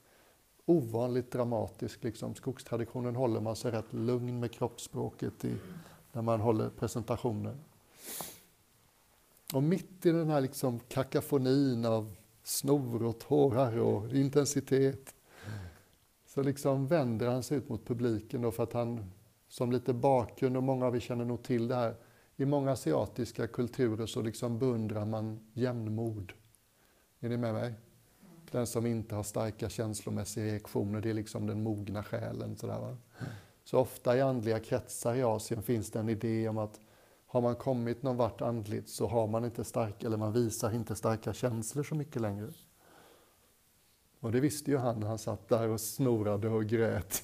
Ovanligt dramatisk. Liksom. Skogstraditionen håller man sig rätt lugn med kroppsspråket i, när man håller presentationer. Och mitt i den här liksom kakafonin av snor och tårar och intensitet så liksom vänder han sig ut mot publiken då för att han, som lite bakgrund, och många av er känner nog till det här, i många asiatiska kulturer så liksom beundrar man jämnmod. Är ni med mig? Den som inte har starka känslomässiga reaktioner, det är liksom den mogna själen. Sådär, va? Så ofta i andliga kretsar i Asien finns det en idé om att har man kommit någon vart andligt så har man inte starka, eller man visar inte starka känslor så mycket längre. Och det visste ju han när han satt där och snorade och grät.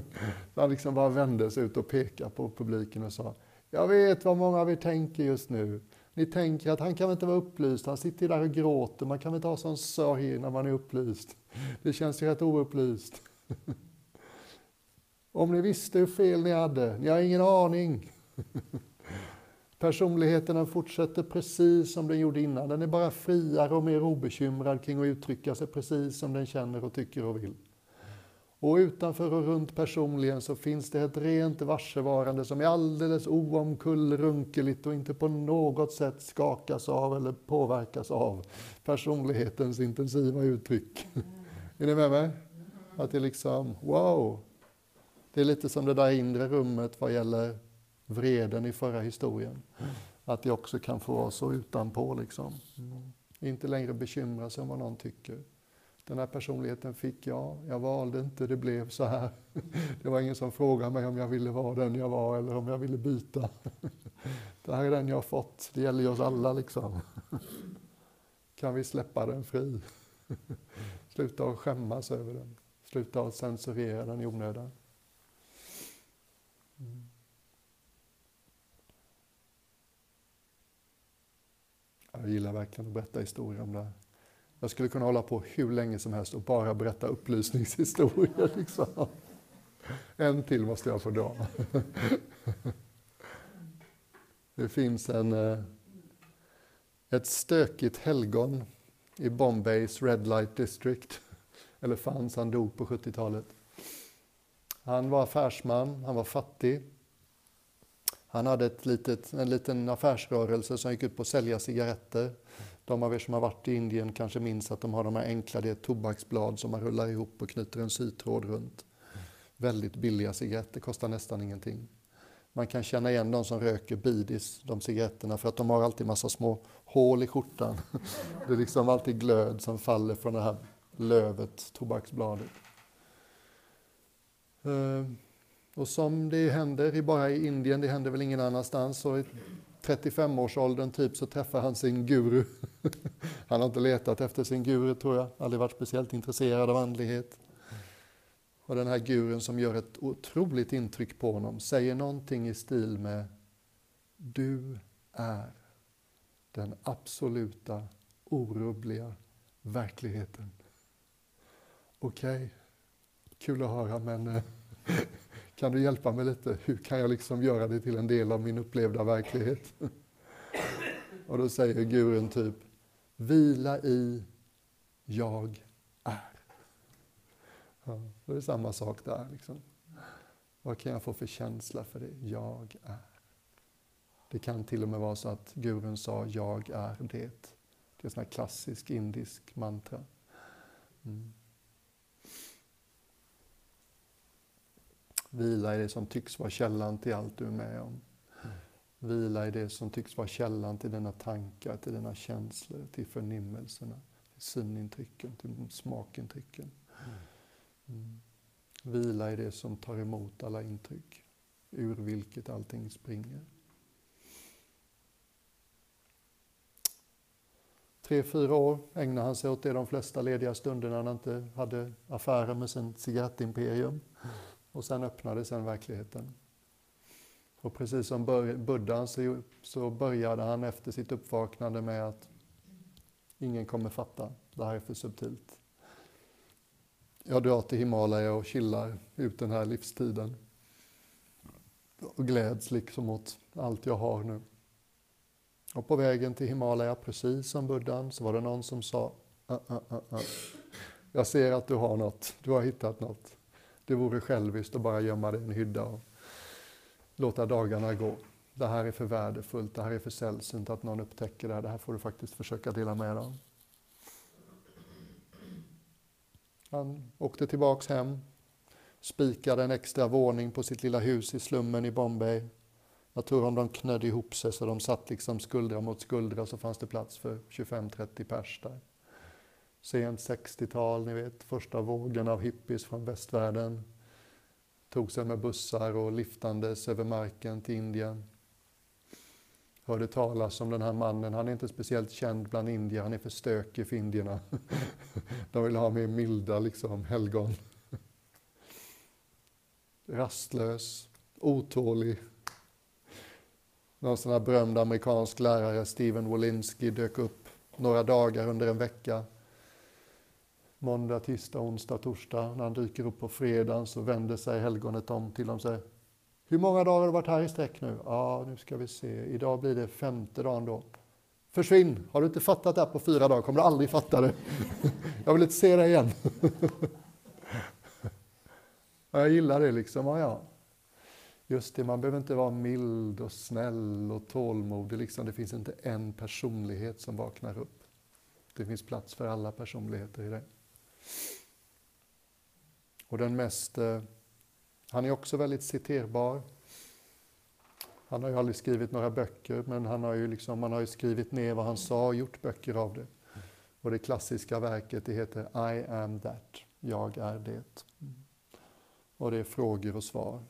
han liksom bara vände sig ut och pekade på publiken och sa Jag vet vad många av er tänker just nu. Ni tänker att han kan väl inte vara upplyst, han sitter där och gråter, man kan väl inte ha sån sorg när man är upplyst. Det känns ju rätt oupplyst. Om ni visste hur fel ni hade, ni har ingen aning. Personligheten fortsätter precis som den gjorde innan. Den är bara friare och mer obekymrad kring att uttrycka sig precis som den känner och tycker och vill. Och utanför och runt personligen så finns det ett rent varsevarande som är alldeles oomkullrunkeligt och inte på något sätt skakas av eller påverkas av personlighetens intensiva uttryck. Är ni med mig? Att det liksom, wow! Det är lite som det där inre rummet vad gäller vreden i förra historien. Att det också kan få vara så utanpå liksom. Mm. Inte längre bekymra sig om vad någon tycker. Den här personligheten fick jag, jag valde inte, det blev så här. Det var ingen som frågade mig om jag ville vara den jag var eller om jag ville byta. Det här är den jag har fått, det gäller ju oss alla liksom. Kan vi släppa den fri? Sluta att skämmas över den. Sluta att censurera den i onödan. Jag gillar verkligen att berätta historier om det här. Jag skulle kunna hålla på hur länge som helst och bara berätta upplysningshistorier. Liksom. En till måste jag få dra. Det finns en, eh, ett stökigt helgon i Bombays Red Light District. Eller fanns, han dog på 70-talet. Han var affärsman, han var fattig. Han hade ett litet, en liten affärsrörelse som gick ut på att sälja cigaretter. De av er som har varit i Indien kanske minns att de har de här enkla, det är ett tobaksblad som man rullar ihop och knyter en sytråd runt. Väldigt billiga cigaretter, kostar nästan ingenting. Man kan känna igen de som röker bidis, de cigaretterna, för att de har alltid massa små hål i skjortan. Det är liksom alltid glöd som faller från det här lövet, tobaksbladet. Ehm. Och som det händer bara i Indien, det händer väl ingen annanstans, så i 35-årsåldern typ så träffar han sin guru. Han har inte letat efter sin guru tror jag, aldrig varit speciellt intresserad av andlighet. Och den här gurun som gör ett otroligt intryck på honom säger någonting i stil med Du är den absoluta, orubbliga verkligheten. Okej, okay. kul att höra men kan du hjälpa mig lite? Hur kan jag liksom göra det till en del av min upplevda verklighet? Och då säger gurun typ, vila i jag är. Ja, det är samma sak där. Liksom. Vad kan jag få för känsla för det? Jag är. Det kan till och med vara så att gurun sa jag är det. Det är en sån här klassisk indisk mantra. Mm. Vila i det som tycks vara källan till allt du är med om. Vila i det som tycks vara källan till dina tankar, till dina känslor, till förnimmelserna, till synintrycken, till smakintrycken. Mm. Vila i det som tar emot alla intryck, ur vilket allting springer. Tre, fyra år ägnade han sig åt det de flesta lediga stunderna när han inte hade affärer med sin cigarettimperium. Och sen öppnades sen verkligheten. Och precis som Buddha så började han efter sitt uppvaknande med att ingen kommer fatta, det här är för subtilt. Jag drar till Himalaya och chillar ut den här livstiden. Och gläds liksom åt allt jag har nu. Och på vägen till Himalaya, precis som Buddhan, så var det någon som sa uh, uh, uh, Jag ser att du har något, du har hittat något. Det vore själviskt att bara gömma det i en hydda och låta dagarna gå. Det här är för värdefullt, det här är för sällsynt att någon upptäcker det här. Det här får du faktiskt försöka dela med dig av. Han åkte tillbaks hem, spikade en extra våning på sitt lilla hus i slummen i Bombay. Jag tror om de knödde ihop sig så de satt liksom skuldra mot skuldra så fanns det plats för 25-30 pers där sent 60-tal, ni vet, första vågen av hippies från västvärlden. Tog sig med bussar och liftandes över marken till Indien. Hörde talas om den här mannen, han är inte speciellt känd bland indier, han är för stökig för indierna. De vill ha mer milda liksom, helgon. Rastlös, otålig. Någon sån här berömd amerikansk lärare, Steven Wolinski, dök upp några dagar under en vecka måndag, tisdag, onsdag, torsdag. När han dyker upp på fredagen så vänder sig helgonet om till dem och säger Hur många dagar har du varit här i sträck nu? Ja, nu ska vi se. Idag blir det femte dagen då. Försvinn! Har du inte fattat det här på fyra dagar kommer du aldrig fatta det. Jag vill inte se dig igen. Jag gillar det liksom. Ja, ja. Just det, man behöver inte vara mild och snäll och tålmodig. Liksom. Det finns inte en personlighet som vaknar upp. Det finns plats för alla personligheter i det. Och den mest, eh, han är också väldigt citerbar. Han har ju aldrig skrivit några böcker, men han har ju liksom, man har ju skrivit ner vad han sa och gjort böcker av det. Och det klassiska verket det heter I am that, jag är det. Och det är frågor och svar.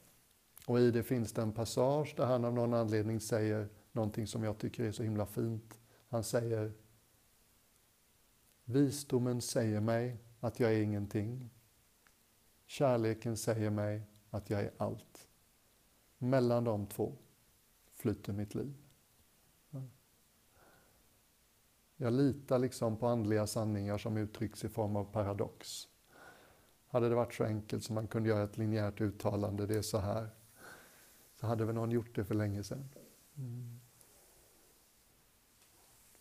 Och i det finns det en passage där han av någon anledning säger någonting som jag tycker är så himla fint. Han säger Visdomen säger mig att jag är ingenting. Kärleken säger mig att jag är allt. Mellan de två flyter mitt liv. Jag litar liksom på andliga sanningar som uttrycks i form av paradox. Hade det varit så enkelt som man kunde göra ett linjärt uttalande, det är så här, så hade väl någon gjort det för länge sedan. Mm.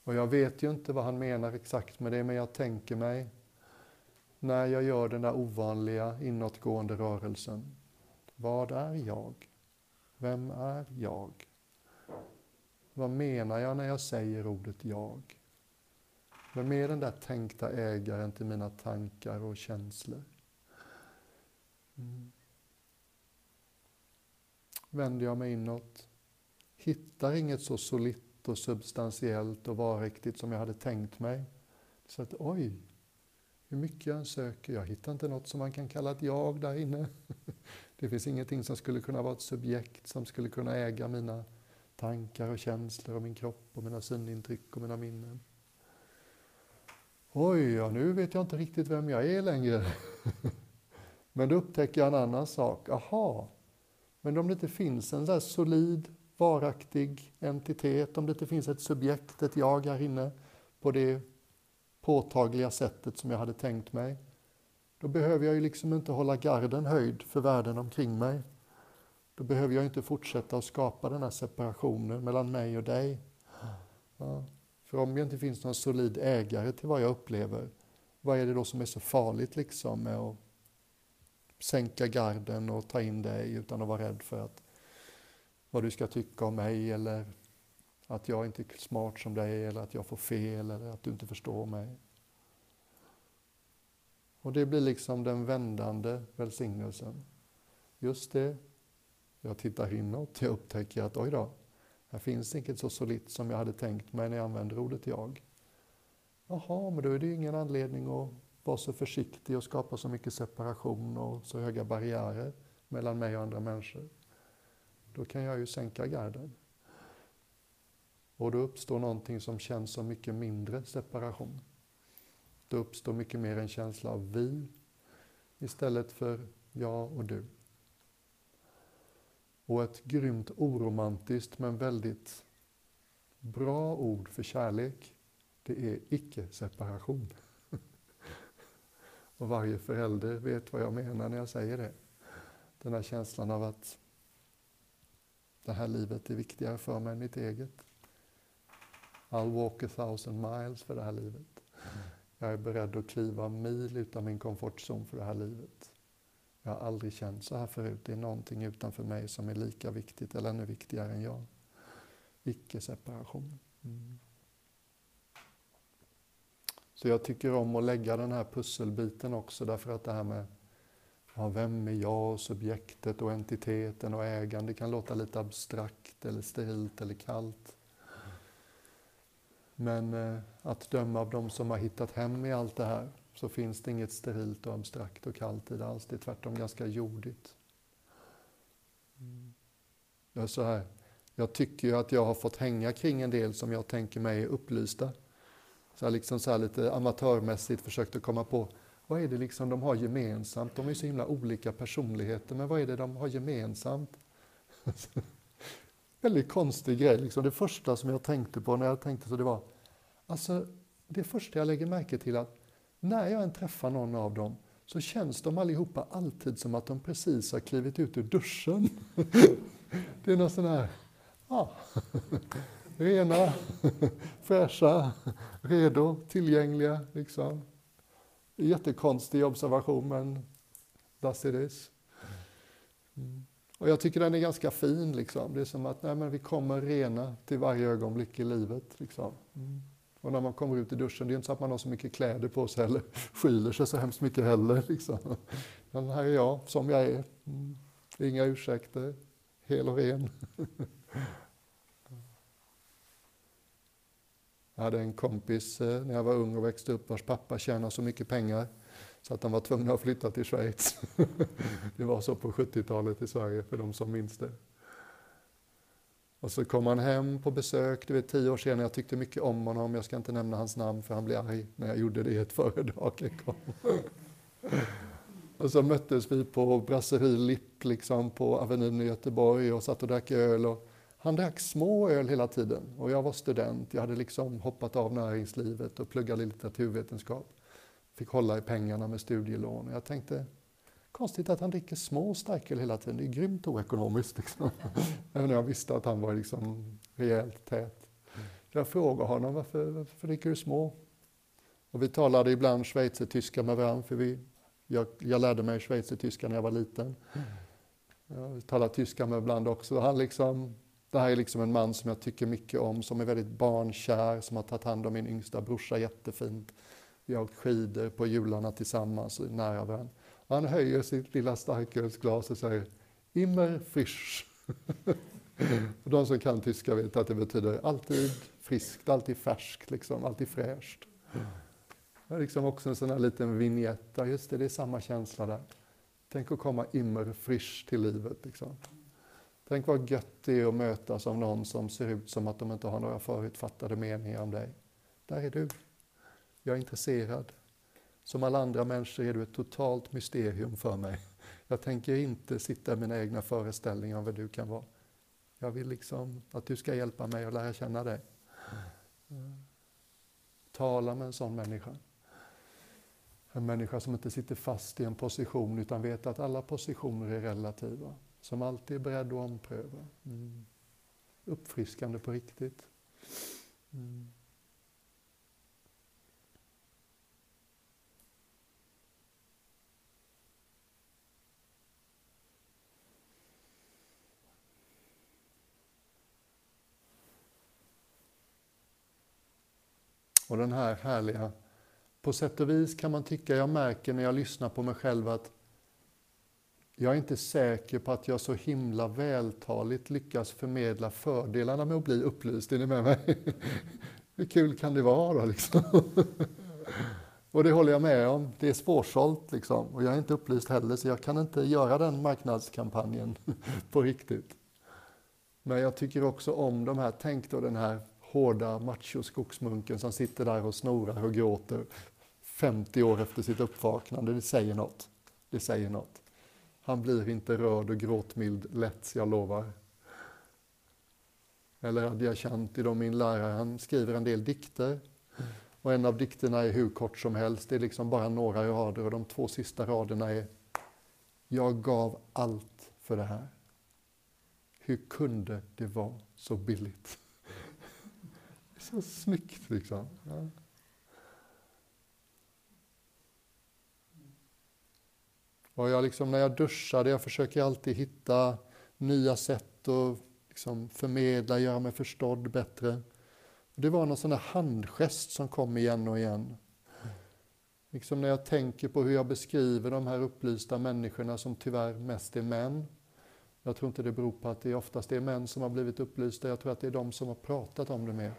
Och jag vet ju inte vad han menar exakt med det, men jag tänker mig när jag gör den där ovanliga inåtgående rörelsen. Vad är jag? Vem är jag? Vad menar jag när jag säger ordet jag? Vem är den där tänkta ägaren till mina tankar och känslor? Mm. Vänder jag mig inåt, hittar inget så solitt och substantiellt och varaktigt som jag hade tänkt mig. Så att oj, hur mycket jag än söker, jag hittar inte något som man kan kalla ett jag där inne. Det finns ingenting som skulle kunna vara ett subjekt som skulle kunna äga mina tankar och känslor och min kropp och mina synintryck och mina minnen. Oj, ja, nu vet jag inte riktigt vem jag är längre. Men då upptäcker jag en annan sak. Aha, men om det inte finns en där solid, varaktig entitet, om det inte finns ett subjekt, ett jag här inne på det påtagliga sättet som jag hade tänkt mig, då behöver jag ju liksom inte hålla garden höjd för världen omkring mig. Då behöver jag inte fortsätta att skapa den här separationen mellan mig och dig. Ja. För om det inte finns någon solid ägare till vad jag upplever, vad är det då som är så farligt liksom med att sänka garden och ta in dig utan att vara rädd för att vad du ska tycka om mig eller att jag inte är smart som dig eller att jag får fel eller att du inte förstår mig. Och det blir liksom den vändande välsignelsen. Just det, jag tittar inåt, jag upptäcker att oj då, här finns inget så solitt som jag hade tänkt mig när jag använder ordet jag. Jaha, men då är det ju ingen anledning att vara så försiktig och skapa så mycket separation och så höga barriärer mellan mig och andra människor. Då kan jag ju sänka garden. Och då uppstår någonting som känns som mycket mindre separation. Då uppstår mycket mer en känsla av vi istället för jag och du. Och ett grymt oromantiskt men väldigt bra ord för kärlek, det är icke-separation. Och varje förälder vet vad jag menar när jag säger det. Den här känslan av att det här livet är viktigare för mig än mitt eget. I'll walk a thousand miles för det här livet. Jag är beredd att kliva mil utan min komfortzon för det här livet. Jag har aldrig känt så här förut. Det är någonting utanför mig som är lika viktigt eller ännu viktigare än jag. Icke-separation. Mm. Så jag tycker om att lägga den här pusselbiten också därför att det här med ja, vem är jag, och subjektet och entiteten och ägande kan låta lite abstrakt eller sterilt eller kallt. Men eh, att döma av de som har hittat hem i allt det här så finns det inget sterilt och abstrakt och kallt i det alls. Det är tvärtom ganska jordigt. Mm. Jag, är så här, jag tycker ju att jag har fått hänga kring en del som jag tänker mig är upplysta. Så jag liksom så lite amatörmässigt försökt att komma på vad är det liksom de har gemensamt? De är så himla olika personligheter, men vad är det de har gemensamt? Väldigt konstig grej. Liksom. Det första som jag tänkte på när jag tänkte så det var, alltså det första jag lägger märke till att när jag än träffar någon av dem så känns de allihopa alltid som att de precis har klivit ut ur duschen. Det är någon sån här, ja, rena, fräscha, redo, tillgängliga. Liksom. Jättekonstig observation, men thus it is. Mm. Och jag tycker den är ganska fin. Liksom. Det är som att nej, men vi kommer rena till varje ögonblick i livet. Liksom. Mm. Och när man kommer ut i duschen, det är inte så att man har så mycket kläder på sig eller skyler sig så hemskt mycket heller. Liksom. Men här är jag, som jag är. Mm. Inga ursäkter, hel och ren. Jag hade en kompis eh, när jag var ung och växte upp vars pappa tjänade så mycket pengar så att han var tvungen att flytta till Schweiz. Det var så på 70-talet i Sverige för de som minns det. Och så kom han hem på besök, du vet tio år senare, jag tyckte mycket om honom, jag ska inte nämna hans namn för han blev arg när jag gjorde det i ett föredrag. Och så möttes vi på Brasserie Lipp liksom på Avenyn i Göteborg och satt och drack öl. Och han drack små öl hela tiden och jag var student. Jag hade liksom hoppat av näringslivet och pluggade litteraturvetenskap. Fick hålla i pengarna med studielån. Jag tänkte, konstigt att han dricker små starköl hela tiden. Det är grymt oekonomiskt. Liksom. Även jag visste att han var liksom rejält tät. Jag frågade honom, varför, varför dricker du små? Och vi talade ibland schweizertyska med varandra, för vi, jag, jag lärde mig schweizertyska när jag var liten. Jag talar tyska med ibland också. Han liksom, det här är liksom en man som jag tycker mycket om, som är väldigt barnkär, som har tagit hand om min yngsta brorsa jättefint. Vi har åkt skidor på jularna tillsammans, nära varandra. Han höjer sitt lilla starkölsglas och säger Immer frisch. och de som kan tyska vet att det betyder alltid friskt, alltid färskt, liksom, alltid fräscht. Det är liksom också en sån här liten vignett, just det, det är samma känsla där. Tänk att komma immer frisch till livet. Liksom. Tänk vad gött det är att mötas av någon som ser ut som att de inte har några förutfattade meningar om dig. Där är du. Jag är intresserad. Som alla andra människor är du ett totalt mysterium för mig. Jag tänker inte sitta i mina egna föreställningar om vad du kan vara. Jag vill liksom att du ska hjälpa mig att lära känna dig. Tala med en sån människa. En människa som inte sitter fast i en position utan vet att alla positioner är relativa. Som alltid är beredd att ompröva. Mm. Uppfriskande på riktigt. Mm. Och den här härliga, på sätt och vis kan man tycka, jag märker när jag lyssnar på mig själv att jag är inte säker på att jag så himla vältaligt lyckas förmedla fördelarna med att bli upplyst. Är ni med mig? Hur kul kan det vara då liksom? Och det håller jag med om. Det är svårsålt liksom. Och jag är inte upplyst heller så jag kan inte göra den marknadskampanjen på riktigt. Men jag tycker också om de här, tänk då den här hårda macho-skogsmunken som sitter där och snorar och gråter 50 år efter sitt uppvaknande. Det säger något. Det säger något. Han blir inte rörd och gråtmild lätt, jag lovar. Eller Adyashanti, då min lärare, han skriver en del dikter. Och en av dikterna är hur kort som helst, det är liksom bara några rader och de två sista raderna är Jag gav allt för det här. Hur kunde det vara så billigt? Så snyggt liksom. Ja. Och jag liksom, när jag duschade, jag försöker alltid hitta nya sätt att liksom förmedla, göra mig förstådd bättre. Det var någon sån där handgest som kom igen och igen. Liksom när jag tänker på hur jag beskriver de här upplysta människorna som tyvärr mest är män. Jag tror inte det beror på att det oftast är män som har blivit upplysta, jag tror att det är de som har pratat om det mer.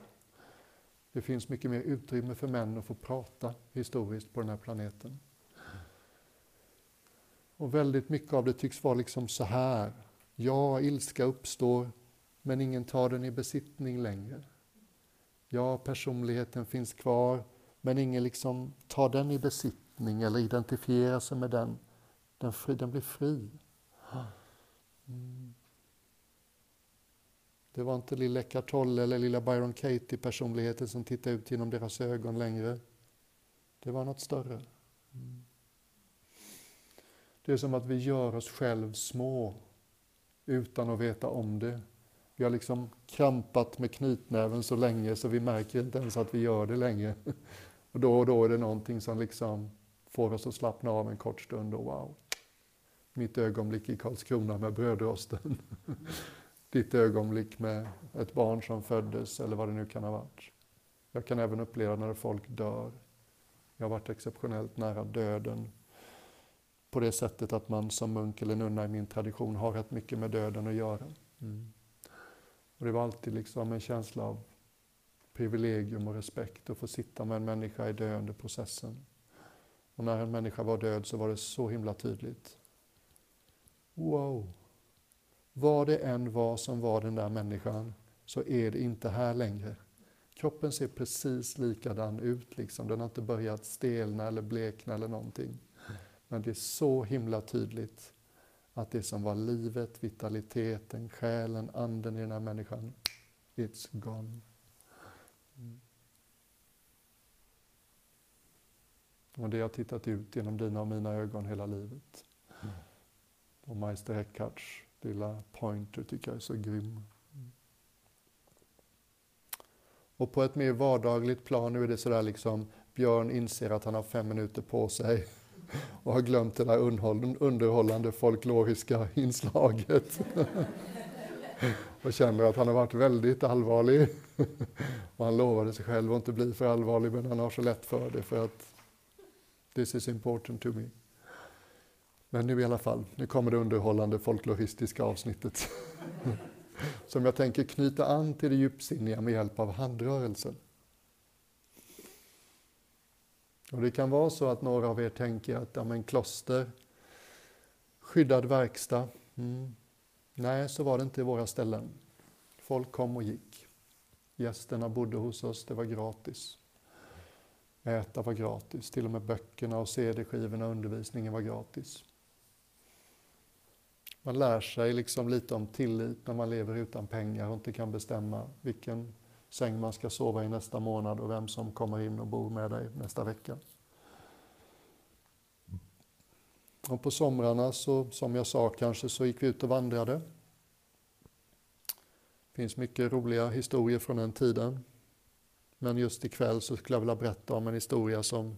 Det finns mycket mer utrymme för män att få prata historiskt på den här planeten. Och väldigt mycket av det tycks vara liksom så här. Ja, ilska uppstår, men ingen tar den i besittning längre. Ja, personligheten finns kvar, men ingen liksom tar den i besittning eller identifierar sig med den. Den, fri, den blir fri. Mm. Det var inte lilla Eckart Tolle eller lilla Byron Katie-personligheten som tittade ut genom deras ögon längre. Det var något större. Mm. Det är som att vi gör oss själv små utan att veta om det. Vi har liksom krampat med knytnäven så länge så vi märker inte ens att vi gör det längre. Och då och då är det någonting som liksom får oss att slappna av en kort stund och wow, mitt ögonblick i Karlskrona med brödrosten. Ditt ögonblick med ett barn som föddes eller vad det nu kan ha varit. Jag kan även uppleva när folk dör. Jag har varit exceptionellt nära döden på det sättet att man som munk eller nunna i min tradition har rätt mycket med döden att göra. Mm. Och det var alltid liksom en känsla av privilegium och respekt att få sitta med en människa i döendeprocessen. Och när en människa var död så var det så himla tydligt. Wow! Vad det än var som var den där människan så är det inte här längre. Kroppen ser precis likadan ut, liksom. den har inte börjat stelna eller blekna eller någonting. Men det är så himla tydligt att det som var livet, vitaliteten, själen, anden i den här människan, it's gone. Mm. Och det har tittat ut genom dina och mina ögon hela livet. Mm. Och Meister Eckharts lilla pointer tycker jag är så grym. Och på ett mer vardagligt plan, nu är det sådär liksom, Björn inser att han har fem minuter på sig och har glömt det där underhållande folkloriska inslaget. och känner att han har varit väldigt allvarlig. och han lovade sig själv att inte bli för allvarlig, men han har så lätt för det för att this is important to me. Men nu i alla fall, nu kommer det underhållande folkloristiska avsnittet. Som jag tänker knyta an till det djupsinniga med hjälp av handrörelsen. Och det kan vara så att några av er tänker att ja, men kloster, skyddad verkstad. Mm. Nej, så var det inte i våra ställen. Folk kom och gick. Gästerna bodde hos oss, det var gratis. Äta var gratis, till och med böckerna och CD-skivorna och undervisningen var gratis. Man lär sig liksom lite om tillit när man lever utan pengar och inte kan bestämma vilken säng man ska sova i nästa månad och vem som kommer in och bor med dig nästa vecka. Och på somrarna, så, som jag sa kanske, så gick vi ut och vandrade. Det finns mycket roliga historier från den tiden. Men just ikväll så skulle jag vilja berätta om en historia som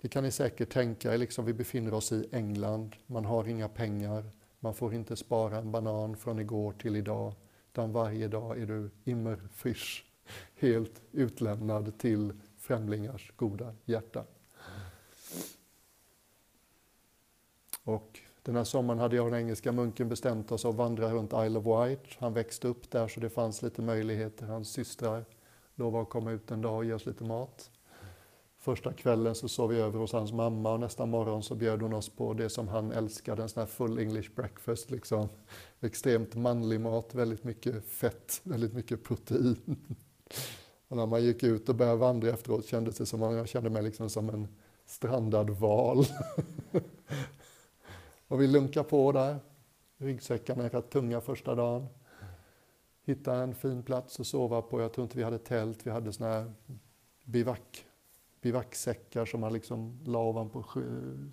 det kan ni säkert tänka er, liksom vi befinner oss i England, man har inga pengar, man får inte spara en banan från igår till idag, utan varje dag är du immer frisch. helt utlämnad till främlingars goda hjärta. Och den här sommaren hade jag och den engelska munken bestämt oss att vandra runt Isle of Wight. Han växte upp där så det fanns lite möjligheter. Hans systrar lovade att komma ut en dag och ge oss lite mat. Första kvällen så sov vi över hos hans mamma och nästa morgon så bjöd hon oss på det som han älskade, en sån här full English breakfast. Liksom. Extremt manlig mat, väldigt mycket fett, väldigt mycket protein. Och när man gick ut och började vandra efteråt kändes det som att jag kände mig liksom som en strandad val. och vi lunkar på där. Ryggsäckarna är rätt tunga första dagen. Hittar en fin plats att sova på. Jag tror inte vi hade tält, vi hade sån här bivack bivacksäckar som man liksom la ovanpå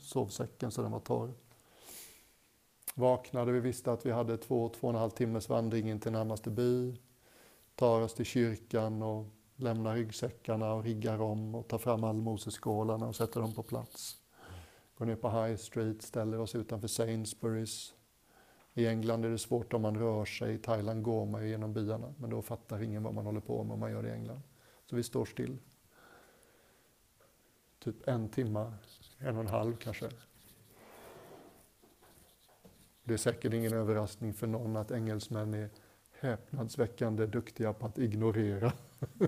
sovsäcken så den var torr. Vaknade, vi visste att vi hade två, två och en halv timmes vandring in till närmaste by. Tar oss till kyrkan och lämnar ryggsäckarna och riggar om och tar fram allmoseskålarna och sätter dem på plats. Går ner på High Street, ställer oss utanför Sainsburys. I England är det svårt om man rör sig, i Thailand går man ju genom byarna, men då fattar ingen vad man håller på med om man gör det i England. Så vi står still typ en timme, en och en halv kanske. Det är säkert ingen överraskning för någon att engelsmän är häpnadsväckande duktiga på att ignorera.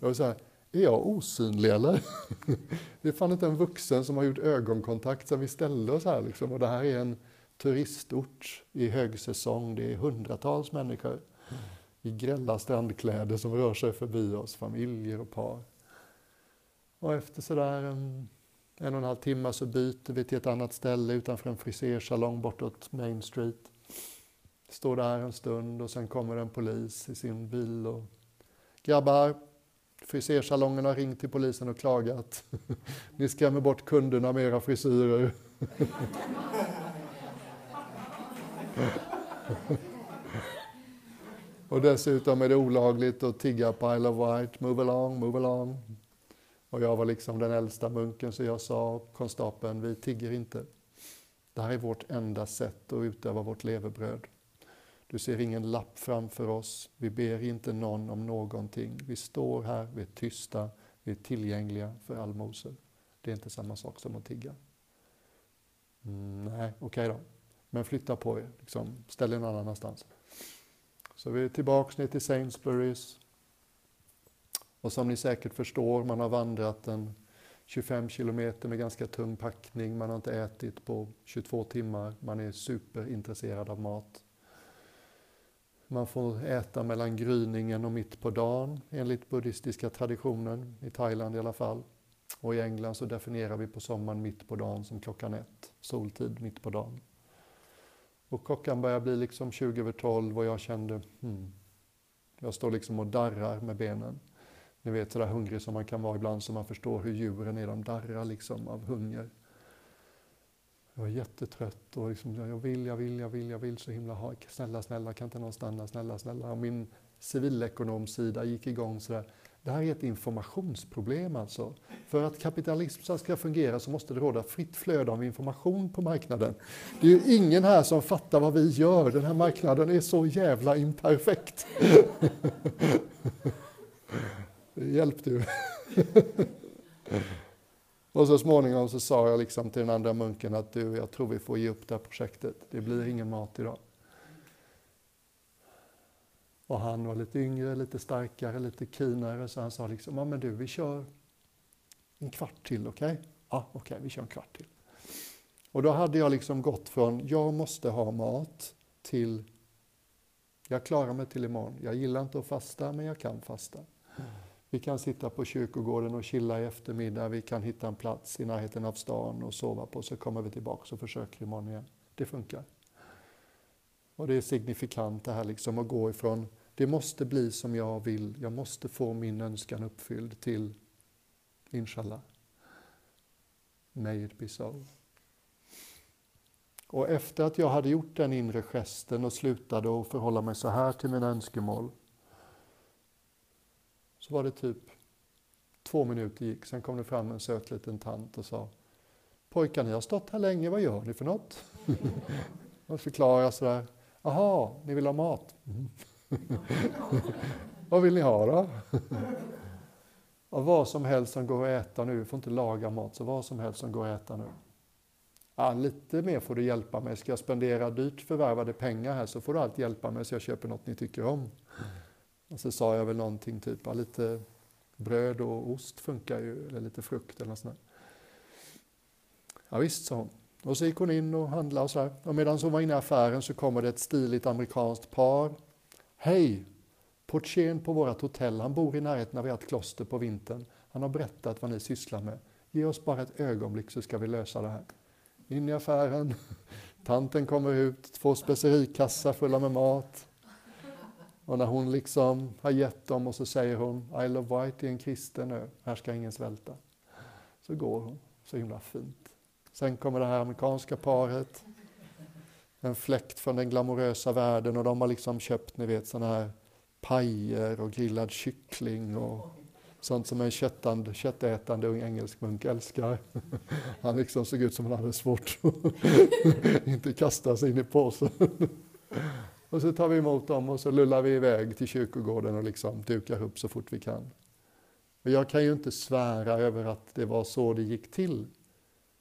jag vill säga, är jag osynlig eller? det är fan inte en vuxen som har gjort ögonkontakt sen vi ställde oss här liksom. Och det här är en turistort i högsäsong. Det är hundratals människor i grälla strandkläder som rör sig förbi oss, familjer och par. Och efter sådär en, en och en halv timme så byter vi till ett annat ställe utanför en frisersalong bortåt Main Street. Står där en stund och sen kommer en polis i sin bil och grabbar, frisersalongen har ringt till polisen och klagat. Ni skrämmer bort kunderna med era frisyrer. och dessutom är det olagligt att tigga på Isle of Wight. Move along, move along. Och jag var liksom den äldsta munken så jag sa konstapeln, vi tigger inte. Det här är vårt enda sätt att utöva vårt levebröd. Du ser ingen lapp framför oss. Vi ber inte någon om någonting. Vi står här, vi är tysta, vi är tillgängliga för allmosor. Det är inte samma sak som att tigga. Mm, nej, okej okay då. Men flytta på er, liksom. ställ er någon annanstans. Så vi är tillbaks ner till Sainsburys. Och som ni säkert förstår, man har vandrat en 25 kilometer med ganska tung packning, man har inte ätit på 22 timmar, man är superintresserad av mat. Man får äta mellan gryningen och mitt på dagen enligt buddhistiska traditionen, i Thailand i alla fall. Och i England så definierar vi på sommaren mitt på dagen som klockan ett, soltid mitt på dagen. Och klockan börjar bli liksom 20 över 12 och jag kände, hmm, jag står liksom och darrar med benen. Ni vet sådär hungrig som man kan vara ibland så man förstår hur djuren är, de darrar liksom av hunger. Jag var jättetrött och liksom, jag vill, jag vill, jag vill, jag vill så himla ha. Snälla, snälla, kan inte någon stanna, snälla, snälla. Och min civilekonomsida gick igång sådär. Det här är ett informationsproblem alltså. För att kapitalism ska fungera så måste det råda fritt flöde av information på marknaden. Det är ju ingen här som fattar vad vi gör. Den här marknaden är så jävla imperfekt. Hjälp du! Och så småningom så sa jag liksom till den andra munken att du, jag tror vi får ge upp det här projektet. Det blir ingen mat idag. Och han var lite yngre, lite starkare, lite keenare så han sa liksom, ja men du vi kör en kvart till, okej? Okay? Ja, okej, okay, vi kör en kvart till. Och då hade jag liksom gått från, jag måste ha mat, till, jag klarar mig till imorgon. Jag gillar inte att fasta, men jag kan fasta. Vi kan sitta på kyrkogården och chilla i eftermiddag, vi kan hitta en plats i närheten av stan och sova på, så kommer vi tillbaka och försöker imorgon igen. Det funkar. Och det är signifikant det här liksom att gå ifrån, det måste bli som jag vill, jag måste få min önskan uppfylld till Inshallah. May it be so. Och efter att jag hade gjort den inre gesten och slutade att förhålla mig så här till mina önskemål så var det typ två minuter gick, sen kom det fram en söt liten tant och sa Pojkar, ni har stått här länge, vad gör ni för något? och förklarade sådär, Jaha, ni vill ha mat? Mm. vad vill ni ha då? och vad som helst som går att äta nu, vi får inte laga mat, så vad som helst som går att äta nu. Ja, lite mer får du hjälpa mig. Ska jag spendera dyrt förvärvade pengar här så får du allt hjälpa mig så jag köper något ni tycker om. Och så sa jag väl någonting typ, ja, lite bröd och ost funkar ju, eller lite frukt eller något sånt Ja visst, sa hon. Och så gick hon in och handlade och så här. Och medan hon var inne i affären så kommer det ett stiligt amerikanskt par. Hej! Portieren på vårt hotell, han bor i närheten av ert kloster på vintern. Han har berättat vad ni sysslar med. Ge oss bara ett ögonblick så ska vi lösa det här. In i affären, tanten kommer ut, två specerikassar fulla med mat. Och när hon liksom har gett dem och så säger hon I love white är en kristen ö, här ska ingen svälta. Så går hon, så himla fint. Sen kommer det här amerikanska paret, en fläkt från den glamorösa världen och de har liksom köpt, ni vet, såna här pajer och grillad kyckling och sånt som en köttande, köttätande ung engelsk munk älskar. Han liksom såg ut som han hade svårt att inte kasta sig in i påsen. Och så tar vi emot dem och så lullar vi iväg till kyrkogården och liksom dukar upp så fort vi kan. Och jag kan ju inte svära över att det var så det gick till.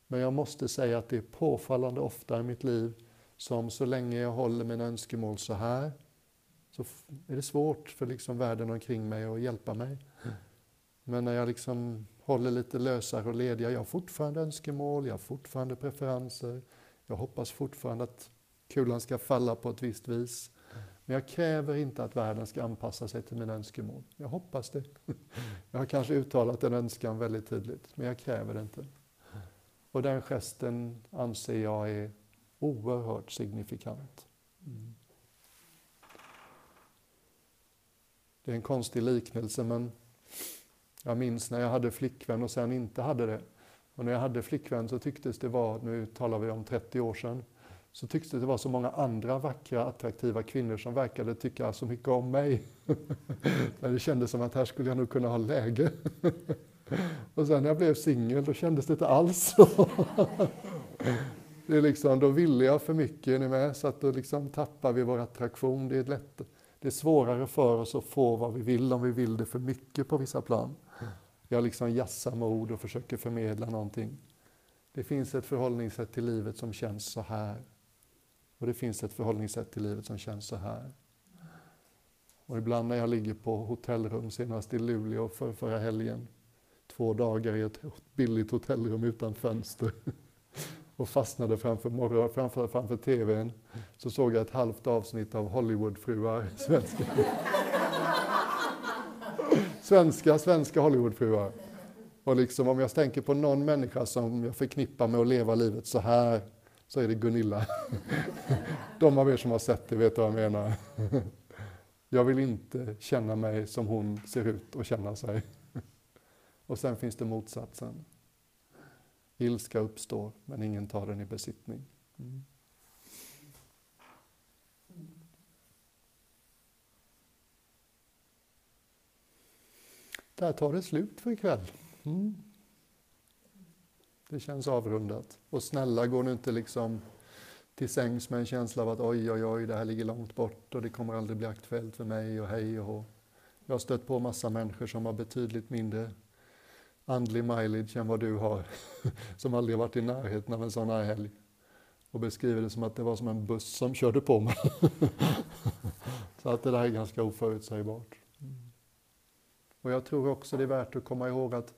Men jag måste säga att det är påfallande ofta i mitt liv som så länge jag håller mina önskemål så här så är det svårt för liksom världen omkring mig att hjälpa mig. Men när jag liksom håller lite lösare och lediga, jag har fortfarande önskemål, jag har fortfarande preferenser, jag hoppas fortfarande att kulan ska falla på ett visst vis. Men jag kräver inte att världen ska anpassa sig till mina önskemål. Jag hoppas det. Jag har kanske uttalat en önskan väldigt tydligt, men jag kräver det inte. Och den gesten anser jag är oerhört signifikant. Mm. Det är en konstig liknelse, men jag minns när jag hade flickvän och sen inte hade det. Och när jag hade flickvän så tycktes det vara, nu talar vi om 30 år sedan, så tycktes det vara så många andra vackra, attraktiva kvinnor som verkade tycka så mycket om mig. det kändes som att här skulle jag nog kunna ha läge. Och sen när jag blev singel, då kändes det inte alls så. Det är liksom, då ville jag för mycket, är ni med? Så att då liksom tappar vi vår attraktion. Det är, lätt, det är svårare för oss att få vad vi vill om vi vill det för mycket på vissa plan. Jag liksom jassar med ord och försöker förmedla någonting. Det finns ett förhållningssätt till livet som känns så här. Och det finns ett förhållningssätt till livet som känns så här. Och ibland när jag ligger på hotellrum, senast i Luleå för förra helgen, två dagar i ett billigt hotellrum utan fönster och fastnade framför, morgon, framför, framför TVn, så såg jag ett halvt avsnitt av Hollywoodfruar, svenska. svenska, svenska Hollywoodfruar. Och liksom om jag tänker på någon människa som jag förknippar med att leva livet så här, så är det Gunilla. De av er som har sett det vet vad jag menar. Jag vill inte känna mig som hon ser ut och känna sig. Och sen finns det motsatsen. Ilska uppstår, men ingen tar den i besittning. Mm. Där tar det slut för ikväll. Mm. Det känns avrundat. Och snälla, gå nu inte liksom till sängs med en känsla av att oj, oj, oj, det här ligger långt bort och det kommer aldrig bli aktuellt för mig och hej och hå. Jag har stött på massa människor som har betydligt mindre andlig mileage än vad du har, som aldrig varit i närheten av en sån här helg och beskriver det som att det var som en buss som körde på mig. Så att det där är ganska oförutsägbart. Och jag tror också det är värt att komma ihåg att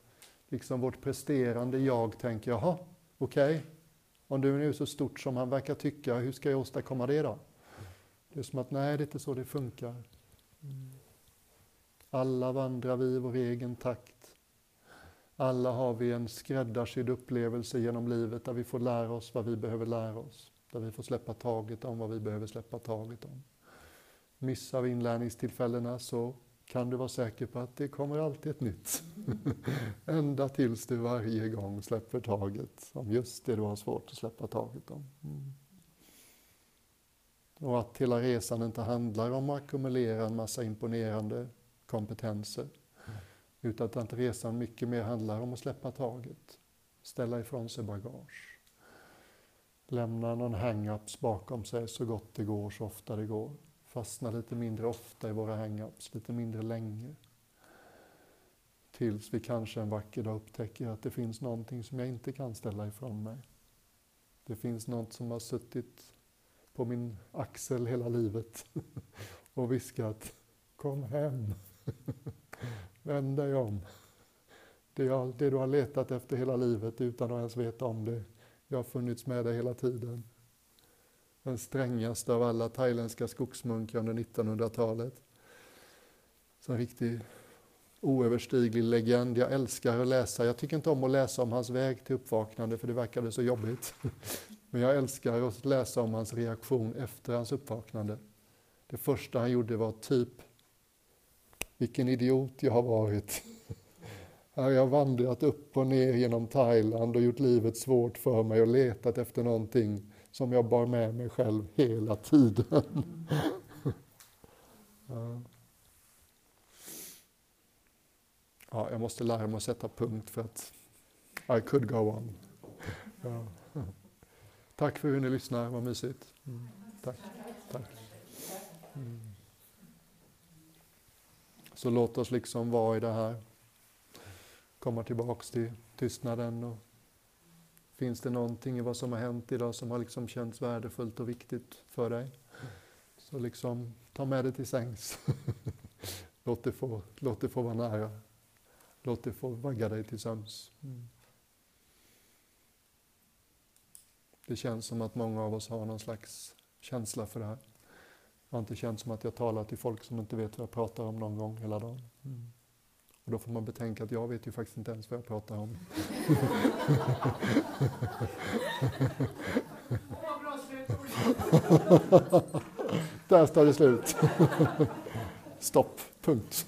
liksom vårt presterande jag tänker, jaha, okej, okay. om du nu är så stort som han verkar tycka, hur ska jag åstadkomma det då? Det är som att, nej, det är inte så det funkar. Alla vandrar vi i vår egen takt. Alla har vi en skräddarsydd upplevelse genom livet där vi får lära oss vad vi behöver lära oss. Där vi får släppa taget om vad vi behöver släppa taget om. Missar vi inlärningstillfällena så kan du vara säker på att det kommer alltid ett nytt. Ända tills du varje gång släpper taget om just det du har svårt att släppa taget om. Mm. Och att hela resan inte handlar om att ackumulera en massa imponerande kompetenser utan att resan mycket mer handlar om att släppa taget, ställa ifrån sig bagage, lämna någon hang-ups bakom sig så gott det går, så ofta det går, fastna lite mindre ofta i våra hang-ups, lite mindre länge. Tills vi kanske en vacker dag upptäcker att det finns någonting som jag inte kan ställa ifrån mig. Det finns något som har suttit på min axel hela livet och viskat Kom hem! Vänd dig om. Det, jag, det, du har letat efter hela livet utan att ens veta om det. Jag har funnits med dig hela tiden. Den strängaste av alla thailändska skogsmunkar under 1900-talet. Så en riktig oöverstiglig legend. Jag älskar att läsa. Jag tycker inte om att läsa om hans väg till uppvaknande för det verkade så jobbigt. Men jag älskar att läsa om hans reaktion efter hans uppvaknande. Det första han gjorde var typ vilken idiot jag har varit. Här har jag vandrat upp och ner genom Thailand och gjort livet svårt för mig och letat efter någonting som jag bar med mig själv hela tiden. Ja. ja, jag måste lära mig att sätta punkt för att I could go on. Ja. Tack för hur ni lyssnar, vad mysigt. Mm. Tack. Tack. Mm. Så låt oss liksom vara i det här. Komma tillbaks till tystnaden. Och finns det någonting i vad som har hänt idag som har liksom känts värdefullt och viktigt för dig? Så liksom ta med det till sängs. låt, det få, låt det få vara nära. Låt det få vagga dig till sömns. Mm. Det känns som att många av oss har någon slags känsla för det här. Jag har inte känt som att jag talar till folk som inte vet vad jag pratar om någon gång hela dagen. Mm. Och då får man betänka att jag vet ju faktiskt inte ens vad jag pratar om. Där står det slut. Stopp. Punkt.